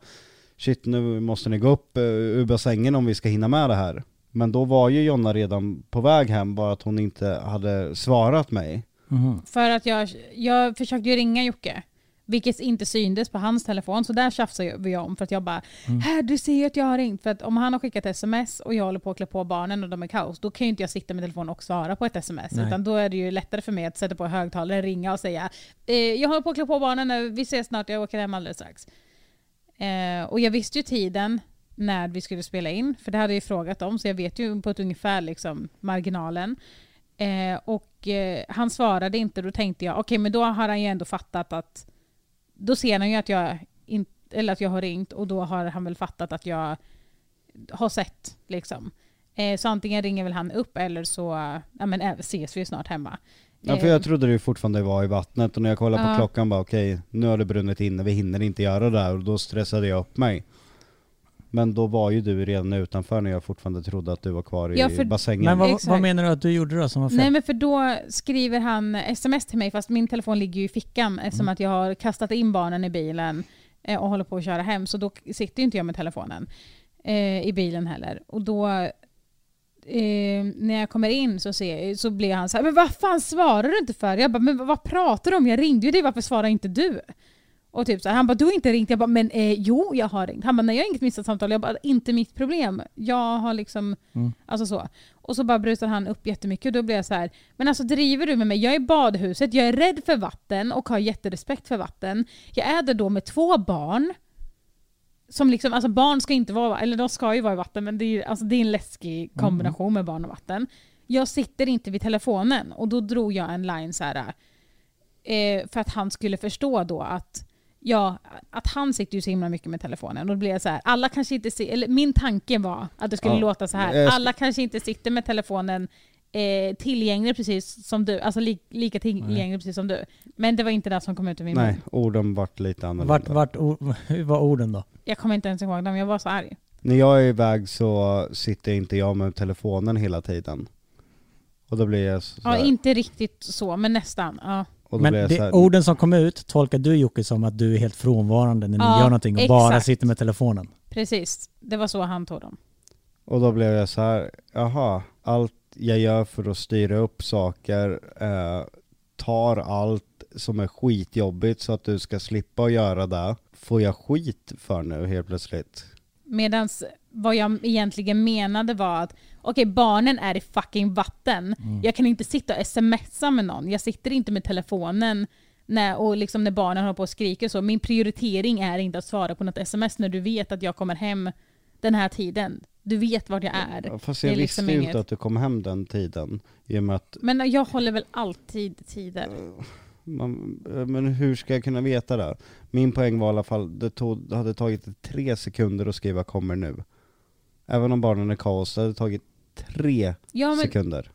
shit, nu måste ni gå upp eh, ur bassängen om vi ska hinna med det här. Men då var ju Jonna redan på väg hem, bara att hon inte hade svarat mig. Mhm. För att jag, jag försökte ju ringa Jocke. Vilket inte syndes på hans telefon, så där tjafsade vi om för att jag bara Här, du ser ju att jag har ringt. För att om han har skickat sms och jag håller på att klä på barnen och de är kaos, då kan ju inte jag sitta med telefonen och svara på ett sms. Nej. Utan då är det ju lättare för mig att sätta på högtalare, ringa och säga eh, Jag håller på att klä på barnen nu, vi ses snart, jag åker hem alldeles strax. Eh, och jag visste ju tiden när vi skulle spela in. För det hade jag ju frågat om, så jag vet ju på ett ungefär liksom marginalen. Eh, och eh, han svarade inte, då tänkte jag, okej okay, men då har han ju ändå fattat att... Då ser han ju att jag, in, eller att jag har ringt och då har han väl fattat att jag har sett. Liksom. Eh, så antingen ringer väl han upp eller så ja, men, eh, ses vi snart hemma. Ja för jag trodde du fortfarande var i vattnet och när jag kollade på klockan bara okej, okay, nu har det brunnit inne, vi hinner inte göra det där och då stressade jag upp mig. Men då var ju du redan utanför när jag fortfarande trodde att du var kvar i ja, för, bassängen. Men vad, vad, menar du att du gjorde då som var fel? Nej men för då skriver han sms till mig fast min telefon ligger ju i fickan eftersom mm. att jag har kastat in barnen i bilen eh, och håller på att köra hem så då sitter ju inte jag med telefonen eh, i bilen heller. Och då eh, när jag kommer in så, ser, så blir han så här, men vad fan svarar du inte för? Jag bara, men vad pratar du om? Jag ringde ju dig, varför svarar inte du? Och typ så här, han bara, du har inte ringt? Jag bara, men eh, jo jag har ringt. Han bara, nej jag har inget missat samtal. Jag bara, inte mitt problem. Jag har liksom, mm. alltså så. Och så bara brusar han upp jättemycket och då blir jag så här, men alltså driver du med mig? Jag är i badhuset, jag är rädd för vatten och har jätterespekt för vatten. Jag är där då med två barn som liksom, alltså barn ska inte vara, eller de ska ju vara i vatten, men det är, alltså det är en läskig kombination mm. med barn och vatten. Jag sitter inte vid telefonen och då drog jag en line så här, eh, för att han skulle förstå då att Ja, att han sitter ju så himla mycket med telefonen. Och då jag så här, alla kanske inte eller min tanke var att det skulle ja. låta så här. Alla kanske inte sitter med telefonen eh, tillgänglig precis som du, alltså li, lika tillgänglig Nej. precis som du. Men det var inte det som kom ut ur min mun. Nej, orden vart lite annorlunda. Vart, vart, hur var orden då? Jag kommer inte ens ihåg dem, jag var så arg. När jag är iväg så sitter inte jag med telefonen hela tiden. Och då blir jag så Ja, inte riktigt så, men nästan. Ja. men det, orden som kom ut tolkar du Jocke som att du är helt frånvarande när ni ja, gör någonting och exakt. bara sitter med telefonen? Precis, det var så han tog dem. Och då blev jag så här, jaha, allt jag gör för att styra upp saker eh, tar allt som är skitjobbigt så att du ska slippa att göra det, får jag skit för nu helt plötsligt? Medan vad jag egentligen menade var att okej, okay, barnen är i fucking vatten. Mm. Jag kan inte sitta och smsa med någon. Jag sitter inte med telefonen när, och liksom när barnen håller på och skriker så. Min prioritering är inte att svara på något sms när du vet att jag kommer hem den här tiden. Du vet vart jag är. Ja, fast jag liksom visste ju inte att du kom hem den tiden. I och med att... Men jag håller väl alltid tider. Man, men hur ska jag kunna veta det? Min poäng var i alla fall, det, tog, det hade tagit tre sekunder att skriva 'kommer nu' Även om barnen är kaos, det hade tagit tre ja, men, sekunder.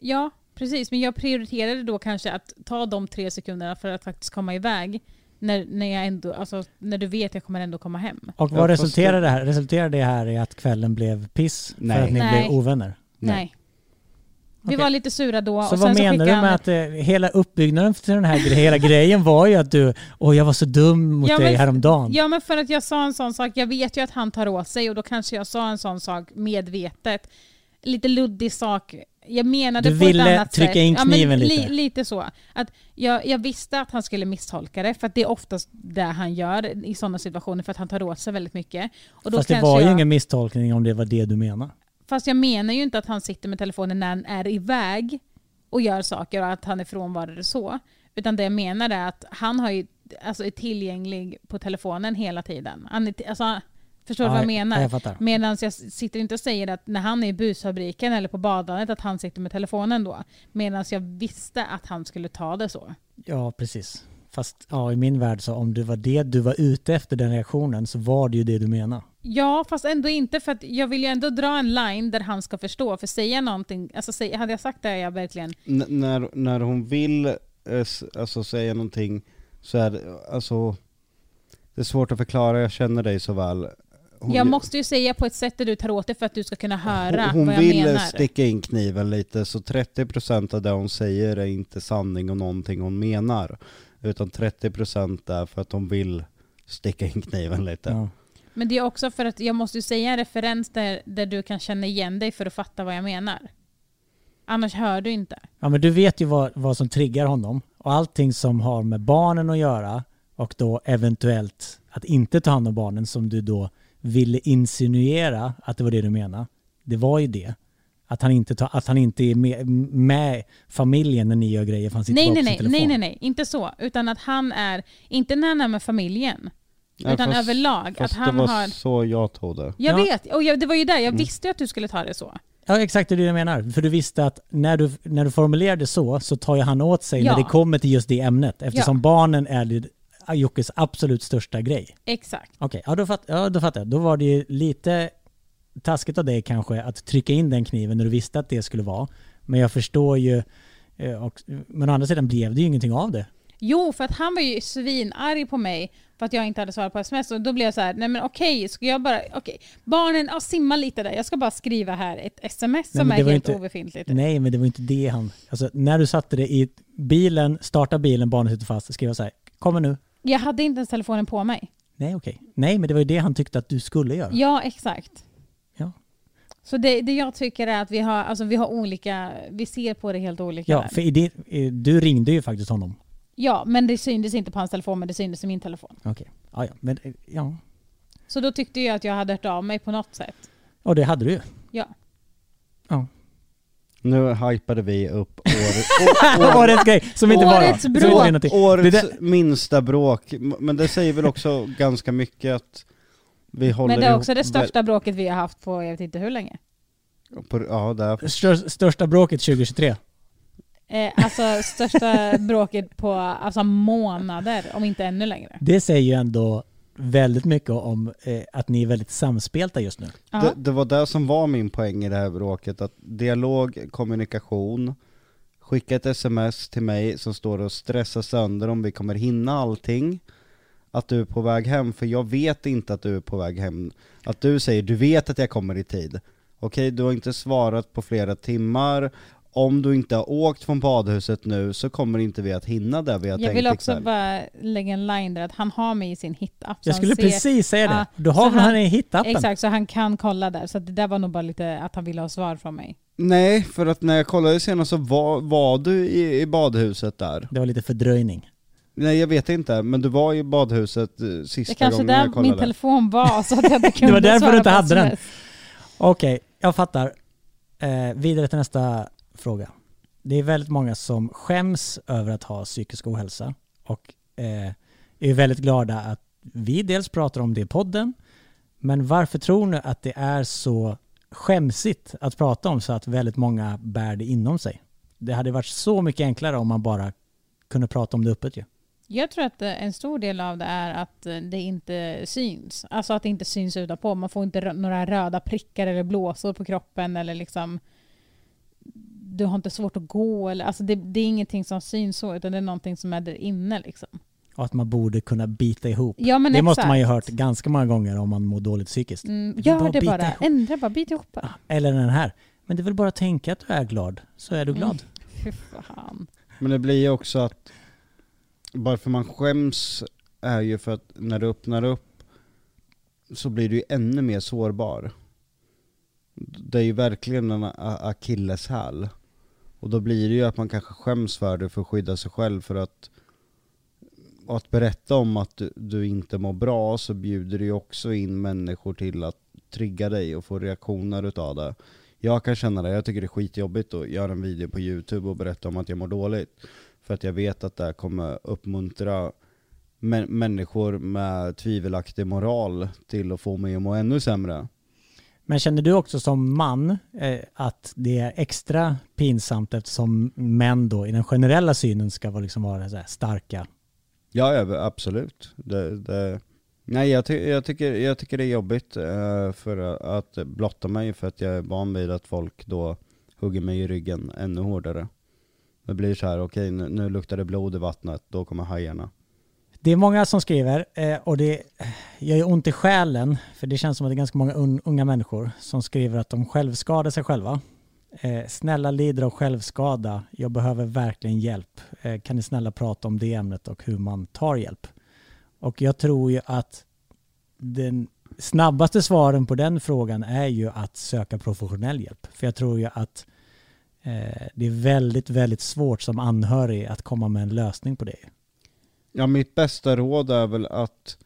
Ja, precis. Men jag prioriterade då kanske att ta de tre sekunderna för att faktiskt komma iväg. När, när, jag ändå, alltså, när du vet att jag kommer ändå komma hem. Och vad resulterade det här? Resulterade det här i att kvällen blev piss? Nej. För att ni Nej. blev ovänner? Nej. Vi var lite sura då. Så vad så menar du med att eh, hela uppbyggnaden till den här hela grejen var ju att du, åh jag var så dum mot ja, dig men, häromdagen. Ja men för att jag sa en sån sak, jag vet ju att han tar åt sig och då kanske jag sa en sån sak medvetet. Lite luddig sak. Jag menade du på ett annat sätt. Du ville trycka in kniven ja, lite? Li, lite så. Att jag, jag visste att han skulle misstolka det, för att det är oftast det han gör i sådana situationer, för att han tar åt sig väldigt mycket. Och då Fast det var ju ingen misstolkning om det var det du menade. Fast jag menar ju inte att han sitter med telefonen när han är iväg och gör saker och att han är frånvarande så. Utan det jag menar är att han har ju, alltså, är tillgänglig på telefonen hela tiden. Han är, alltså, förstår du vad jag menar? Jag Medan jag sitter inte och säger att när han är i busfabriken eller på badandet att han sitter med telefonen då. Medan jag visste att han skulle ta det så. Ja, precis. Fast ja, i min värld så om det var det du var ute efter den reaktionen så var det ju det du menade. Ja, fast ändå inte för att jag vill ju ändå dra en line där han ska förstå. För säga någonting, alltså säg, hade jag sagt det jag verkligen... N när, när hon vill eh, alltså, säga någonting så är det, alltså, det är svårt att förklara, jag känner dig så väl. Hon, jag måste ju säga på ett sätt där du tar åt det för att du ska kunna höra hon, hon vad jag menar. Hon vill sticka in kniven lite, så 30% av det hon säger är inte sanning och någonting hon menar. Utan 30% är för att hon vill sticka in kniven lite. Ja. Men det är också för att jag måste säga en referens där, där du kan känna igen dig för att fatta vad jag menar. Annars hör du inte. Ja men du vet ju vad, vad som triggar honom. Och allting som har med barnen att göra och då eventuellt att inte ta hand om barnen som du då ville insinuera att det var det du menade. Det var ju det. Att han inte, ta, att han inte är med, med familjen när ni gör grejer för han sitter nej, nej, nej, nej, nej, nej, inte så. Utan att han är, inte när han är med familjen. Ja, utan fast- överlag. Fast att han det var har... så jag tog det. Jag Ja. vet, och jag, det var ju där, jag Mm. visste ju att du skulle ta det så. Ja exakt det är det jag menar. För du visste att när du, när du formulerade så, så tar ju han åt sig Ja. när det kommer till just det ämnet. Eftersom Ja. barnen är det- Jockes absolut största grej. Exakt. Okej, ja, då, fatt, ja då fattar jag. Då var det ju lite taskigt av dig kanske att trycka in den kniven när du visste att det skulle vara. Men jag förstår ju, eh, och, men å andra sidan blev det ju ingenting av det. Jo, för att han var ju svinarg på mig för att jag inte hade svarat på sms. Och då blev jag så här, nej men okej, ska jag bara, okej, barnen, ja, simma lite där. Jag ska bara skriva här ett sms Nej, som är helt inte- obefintligt. Nej, men det var inte det han... Alltså när du satte det i bilen, starta bilen, barnet sitter fast, skriva så här, kommer nu. Jag hade inte ens telefonen på mig. Nej, okej. Nej, men det var ju det han tyckte att du skulle göra. Ja, exakt. Ja. Så det, det jag tycker är att vi har, alltså vi har olika, vi ser på det helt olika. Ja, där. för i din, i- du ringde ju faktiskt honom. ja, men det syntes inte på hans telefon, men det syntes i min telefon. Okej. Ja, ja. Men eh, ja. Så då tyckte jag att jag hade hört av mig på något sätt. Och det hade du ju. Ja. Nu hypade vi upp år, Årets grej, som inte var Årets bråk. årets Det minsta bråk, men det säger väl också ganska mycket att vi håller Men det är ihop också det största bråket vi har haft på jag vet inte hur länge. På, ja, där. Stör, största bråket 2023. Eh, alltså största bråket på alltså, månader, om inte ännu längre. Det säger ju ändå väldigt mycket om eh, att ni är väldigt samspelta just nu. Det, det var det som var min poäng i det här bråket, att dialog, kommunikation, skicka ett sms till mig som står och stressar sönder om vi kommer hinna allting, att du är på väg hem, för jag vet inte att du är på väg hem. Att du säger, du vet att jag kommer i tid. Okej, du har inte svarat på flera timmar, om du inte har åkt från badhuset nu så kommer inte vi att hinna där vi har Jag tänkt vill också ikväll. bara lägga en line där att han har mig i sin hitapp. Jag skulle ser- precis säga det. Ja, Du har väl han- han i hitappen? Exakt, så han kan kolla där. Så det där var nog bara lite att han ville ha svar från mig. Nej, för att när jag kollade senast så var, var du i, i badhuset där. Det var lite fördröjning. Nej jag vet inte, men du var i badhuset eh, sista Det kanske gången där jag min kollade. telefon var så att jag inte kunde var därför du inte hade den. Okej, jag fattar. Eh, vidare till nästa fråga. Det är väldigt många som skäms över att ha psykisk ohälsa och eh, är väldigt glada att vi dels pratar om det i podden, men varför tror ni att det är så skämsigt att prata om så att väldigt många bär det inom sig? Det hade varit så mycket enklare om man bara kunde prata om det öppet ju. Jag tror att eh, en stor del av det är att eh, det inte syns. Alltså att det inte syns utanpå. Man får inte rö- några röda prickar eller blåsor på kroppen eller liksom du har inte svårt att gå eller alltså det, det är ingenting som syns så utan det är någonting som är där inne liksom. Och att man borde kunna bita ihop. Ja men det exakt. måste man ju ha hört ganska många gånger om man mår dåligt psykiskt. Mm, Bara gör det bita bara. ihop. Ändra bara, bit ihop bara. Eller den här. Men det är väl bara att tänka att du är glad, så är du glad. Mm. Fy fan. Men det blir ju också att varför man skäms är ju för att när du öppnar upp så blir du ju ännu mer sårbar. Det är ju verkligen en akilleshäl. Och då blir det ju att man kanske skäms för det för att skydda sig själv för att och att berätta om att du, du inte mår bra så bjuder det ju också in människor till att trigga dig och få reaktioner utav det. Jag kan känna det, jag tycker det är skitjobbigt att göra en video på youtube och berätta om att jag mår dåligt. För att jag vet att det kommer uppmuntra mä- människor med tvivelaktig moral till att få mig att må ännu sämre. Men känner du också som man eh, att det är extra pinsamt eftersom män då i den generella synen ska vara, liksom vara så starka? Ja, ja absolut. Det, det, nej, jag, ty, jag, tycker, jag tycker det är jobbigt eh, för att blotta mig för att jag är van vid att folk då hugger mig i ryggen ännu hårdare. Det blir så här, okej nu, nu luktar det blod i vattnet, då kommer hajarna. Det är många som skriver eh, och det eh, gör ju ont i själen för det känns som att det är ganska många unga människor som skriver att de självskadar sig själva. Eh, snälla lider av självskada, jag behöver verkligen hjälp. Kan ni snälla prata om det ämnet och hur man tar hjälp? Och jag tror ju att den snabbaste svaren på den frågan är ju att söka professionell hjälp. För jag tror ju att eh, det är väldigt, väldigt svårt som anhörig att komma med en lösning på det. Ja, mitt bästa råd är väl att i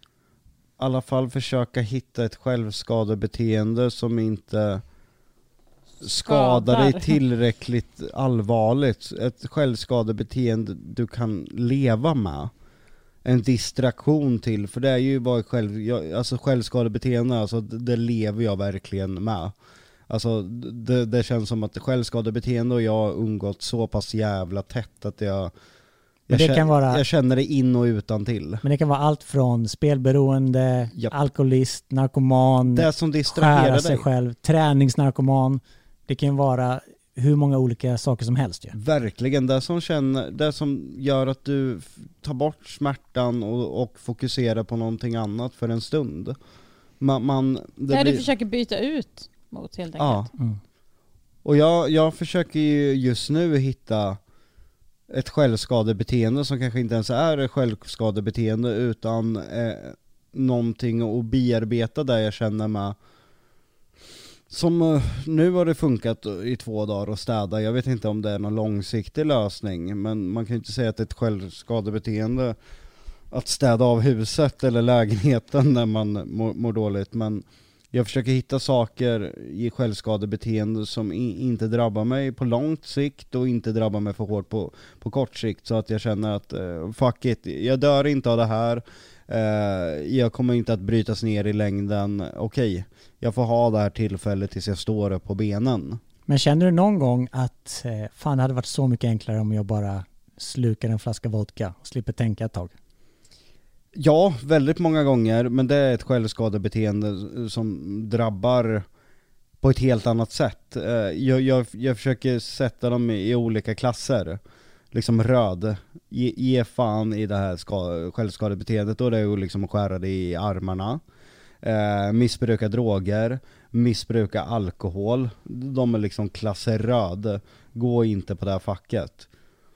alla fall försöka hitta ett självskadebeteende som inte skadar dig tillräckligt allvarligt. Ett självskadebeteende du kan leva med. en distraktion till, för det är ju bara själv, alltså självskadebeteende, alltså det, det lever jag verkligen med. Alltså det, det känns som att självskadebeteende och jag har umgått så pass jävla tätt att jag, jag, det känner, kan vara- jag känner det in och utan till. Men det kan vara allt från spelberoende, Japp. alkoholist, narkoman, Det som skära sig dig. själv, träningsnarkoman. Det kan ju vara hur många olika saker som helst ju. Verkligen, det som, känner, det som gör att du tar bort smärtan och, och fokuserar på någonting annat för en stund. Man, man, det du blir- försöker byta ut mot helt Ja, enkelt. Mm. och jag, jag försöker ju just nu hitta ett självskadebeteende som kanske inte ens är ett självskadebeteende utan eh, någonting att bearbeta där jag känner mig som eh, nu har det funkat i två dagar att städa, jag vet inte om det är någon långsiktig lösning men man kan ju inte säga att det är ett självskadebeteende att städa av huset eller lägenheten när man mår, mår dåligt men jag försöker hitta saker i självskadebeteende som i, inte drabbar mig på långt sikt och inte drabbar mig för hårt på, på kort sikt så att jag känner att uh, fuck it, jag dör inte av det här. Uh, jag kommer inte att brytas ner i längden, okej jag får ha det här tillfället tills jag står upp på benen. Men känner du någon gång att eh, fan det hade varit så mycket enklare om jag bara slukar en flaska vodka och slipper tänka ett tag? Ja, väldigt många gånger, men det är ett självskadebeteende som drabbar på ett helt annat sätt. Eh, jag, jag, jag försöker sätta dem i olika klasser. Liksom röd, ge, ge fan i det här ska, självskadebeteendet, Och det är ju liksom att skära dig i armarna. Eh, missbruka droger, missbruka alkohol, de är liksom klasser röd. Gå inte på det här facket.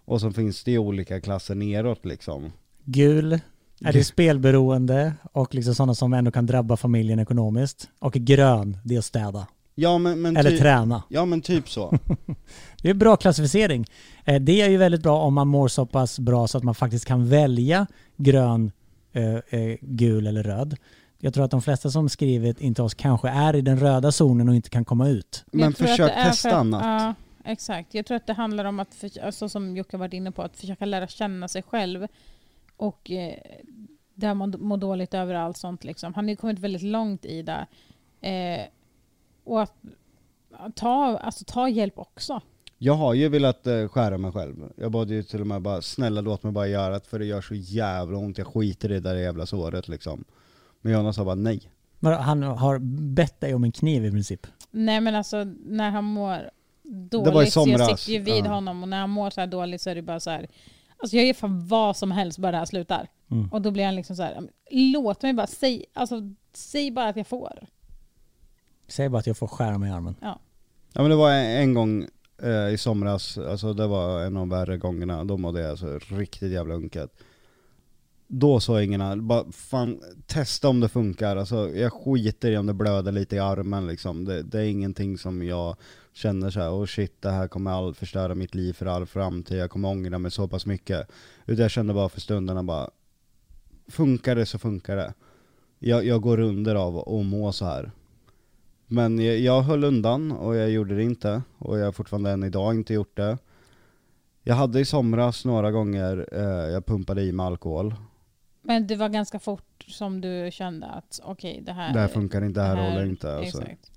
Och så finns det ju olika klasser neråt liksom. Gul är det spelberoende och liksom sådana som ändå kan drabba familjen ekonomiskt. Och grön, det är att städa. Ja men, men Eller typ- träna. Ja men typ så. Det är bra klassificering. Eh, Det är ju väldigt bra om man mår så pass bra så att man faktiskt kan välja grön, eh, eh, gul eller röd. Jag tror att de flesta som skrivit in till oss kanske är i den röda zonen och inte kan komma ut. Men försök för testa att- annat. Ja, exakt. Jag tror att det handlar om att, för, alltså, som Jocke varit inne på, att försöka lära känna sig själv. Och eh, där man mår dåligt över allt sånt. Liksom. Han har ju kommit väldigt långt i det. Eh, och att ta, alltså, ta hjälp också. Jag har ju velat eh, skära mig själv. Jag bad ju till och med bara, snälla låt mig bara göra det för det gör så jävla ont, jag skiter i det där jävla såret liksom. Men Jonas sa bara nej. Men Han har bett dig om en kniv i princip. Nej men alltså när han mår dåligt, Det var i så jag somras. sitter ju vid Ja. honom och när han mår så här dåligt så är det bara så här. Alltså jag gör fan vad som helst bara det här slutar. Mm. Och då blir han liksom så här. låt mig bara, säg, alltså, säg bara att jag får. Säg bara att jag får skära mig i armen. Ja men det var en, en gång eh, i somras, alltså det var en av de värre gångerna, då mådde jag alltså riktigt jävla unket. Då sa ingen bara fan testa om det funkar, alltså jag skiter i om det blöder lite i armen liksom. Det, det är ingenting som jag känner så här, oh shit det här kommer all förstöra mitt liv för all framtid, jag kommer ångra mig så pass mycket. Utan jag kände bara för stunderna bara, funkar det så funkar det. Jag, jag går under av att må så här. Men jag, jag höll undan och jag gjorde det inte. Och jag har fortfarande än idag inte gjort det. Jag hade i somras några gånger, eh, jag pumpade i mig alkohol. Men det var ganska fort som du kände att okej det här... Det här funkar inte, det här, det här- håller inte. Alltså. Exakt.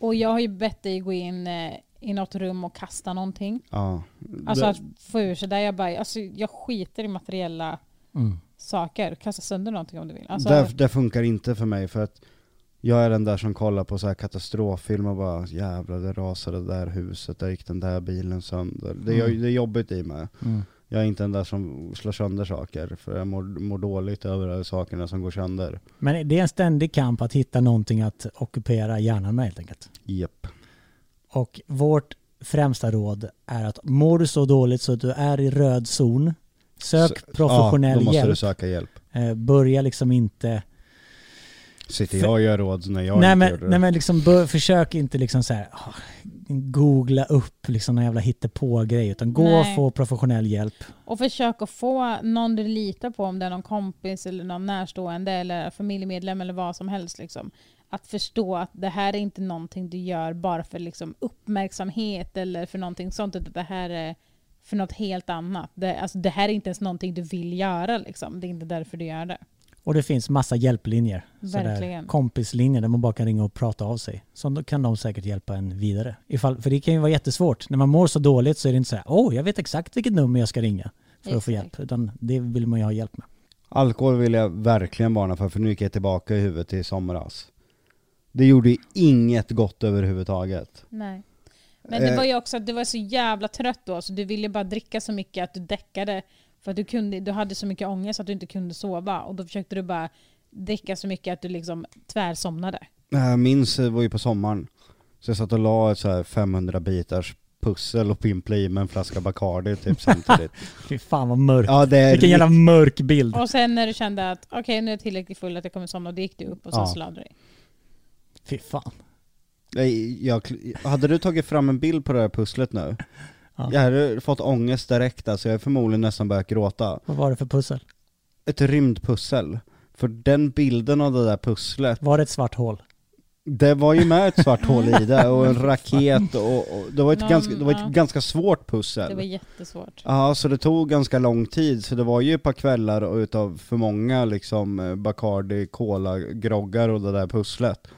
Och jag har ju bett dig gå in eh, i något rum och kasta någonting. Ja. Alltså det, att få ur sig där jag bara, alltså jag skiter i materiella Mm. saker. Kasta sönder någonting om du vill. Alltså, det, det funkar inte för mig för att jag är den där som kollar på så här katastroffilm och bara jävlar det rasade det där huset, där gick den där bilen sönder. Det, är- Mm. det är jobbigt i mig. Mm. Jag är inte den där som slår sönder saker, för jag mår, mår dåligt över sakerna som går sönder. Men det är en ständig kamp att hitta någonting att ockupera hjärnan med helt enkelt. Japp. Och vårt främsta råd är att mår du så dåligt så att du är i röd zon, sök Så- professionell ja, då måste du hjälp. söka hjälp. Eh, börja liksom inte... Sitter jag och gör råd när jag nej, inte men, gjorde det? nej men liksom bör, försök inte liksom så här, ah, googla upp liksom någon jävla hittepå-grej utan gå och Nej. få professionell hjälp. Och försök att få någon du litar på, om det är någon kompis eller någon närstående eller familjemedlem eller vad som helst. Liksom. Att förstå att det här är inte någonting du gör bara för liksom, uppmärksamhet eller för någonting sånt. Utan det här är för något helt annat. Det, alltså, det här är inte ens någonting du vill göra liksom. Det är inte därför du gör det. Och det finns massa hjälplinjer. Sådär Verkligen. kompislinjer där man bara kan ringa och prata av sig. Så då kan de säkert hjälpa en vidare. Ifall, för det kan ju vara jättesvårt. När man mår så dåligt så är det inte så här, åh, jag vet exakt vilket nummer jag ska ringa för att få Exakt. hjälp. Utan det vill man ju ha hjälp med. Alkohol vill jag verkligen varna för, för nu gick jag tillbaka i huvudet i somras. Det gjorde ju inget gott överhuvudtaget. Nej. Men det Eh. var ju också att du var så jävla trött då, så du ville bara dricka så mycket att du däckade. För att du, kunde, du hade så mycket ångest att du inte kunde sova. Och då försökte du bara dricka så mycket att du liksom tvärsomnade. Jag minns, var ju på sommaren, så jag satt och la ett så här 500 bitars pussel och pimplade i med en flaska Bacardi typ samtidigt. Fy fan vad mörkt. Ja det är Vilken jävla mörk bild. Och sen när du kände att okej nu är jag tillräckligt full att jag kommer somna, då gick du upp och så Ja. slade du. Fy fan. Nej, jag, hade du tagit fram en bild på det här pusslet nu? Ja. Jag hade fått ångest direkt alltså, jag hade förmodligen nästan börjat gråta. Vad var det för pussel? Ett rymdpussel. För den bilden av det där pusslet, Var det ett svart hål? det var ju med ett svart hål i det och en raket och, och det var ett, Någon- ganska, det var ett ja. ganska svårt Det var pussel. jättesvårt. Ja, så det tog ganska lång tid, så det var ju ett par kvällar och utav för många liksom eh, Bacardi, Cola, groggar och det där pusslet.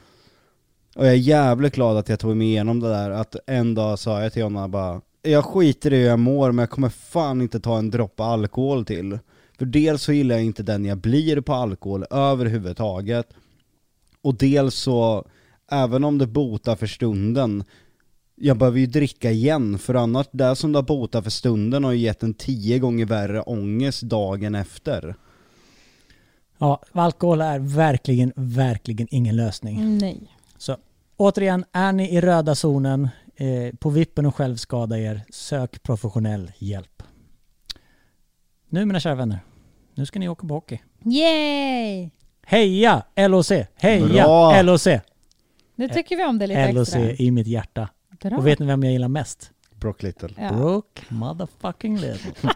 Och jag är jävligt glad att jag tog mig igenom det där, att en dag sa jag till honom bara Jag skiter i hur jag mår men jag kommer fan inte ta en droppe alkohol till. För dels så gillar jag inte den jag blir på alkohol överhuvudtaget. Och dels så, även om det botar för stunden, jag behöver ju dricka igen, för annars, det som det har botat för stunden har ju gett en tio gånger värre ångest dagen efter. Ja, alkohol är verkligen, verkligen ingen lösning. Nej. Så återigen, är ni i röda zonen, eh, på vippen och självskada er, sök professionell hjälp. Nu mina kära vänner, nu ska ni åka på hockey. Yay! Heja LOC! Heja Bra! LOC! Nu tycker vi om det lite LOC extra. i mitt hjärta. Bra. Och vet ni vem jag gillar mest? Brock Little. Ja. Brooke motherfucking Little.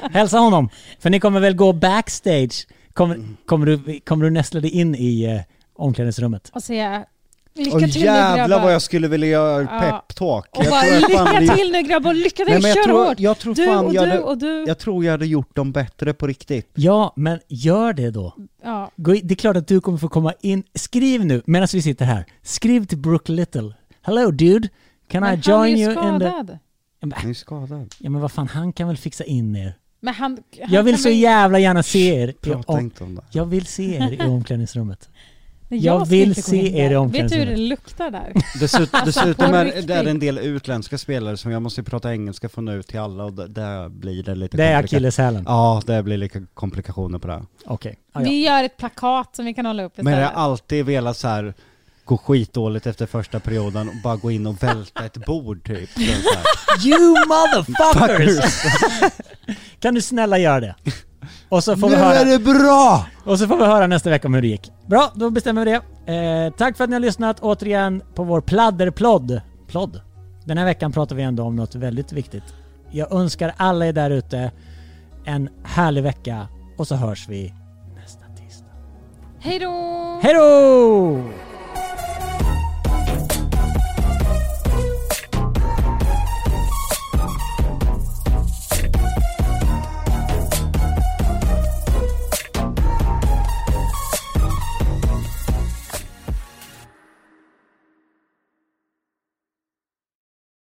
Hälsa honom, för ni kommer väl gå backstage? Kommer, kommer, du, kommer du nästla dig in i eh, omklädningsrummet? Och säga lycka till nu jävlar grabbar. vad jag skulle vilja göra Ja. peptalk. Och Jag bara tror jag fan lycka hade- till nu grabbar, lycka till, Nej, men jag kör tror, hårt! jag tror Du fan och jag du hade, och du. jag tror jag hade gjort dem bättre på riktigt. Ja, men gör det då. Ja. Det är klart att du kommer få komma in. Skriv nu, medan vi sitter här. Skriv till Brooke Little. Hello dude, can Men I join ju you in the... skadad. Ja, men- Han är skadad. Ja men vad fan, han kan väl fixa in er? Men han, han Jag vill så jävla gärna se er. Prata om, inte om det. jag vill se er i omklädningsrummet. Nej, jag ska vill se er i där. Vet du hur omklädningsrummet. det luktar där? Dessut, dessutom på är det är en del utländska spelare som jag måste prata engelska för att nå ut till alla och där blir det lite Det är akilleshälen. Ja, det blir lite komplikationer på det. Okej. Ah, ja. Vi gör ett plakat som vi kan hålla upp Men jag istället. har alltid velat så här gå skitdåligt efter första perioden och bara gå in och välta ett bord typ. Så så här. You motherfuckers! kan du snälla göra det? Och så får vi höra... det bra! Och så får vi höra nästa vecka om hur det gick. Bra, då bestämmer vi det. Eh, tack för att ni har lyssnat återigen på vår pladderplodd. Plodd. Den här veckan pratar vi ändå om något väldigt viktigt. Jag önskar alla er där ute en härlig vecka och så hörs vi nästa tisdag. Hej då! Hej då!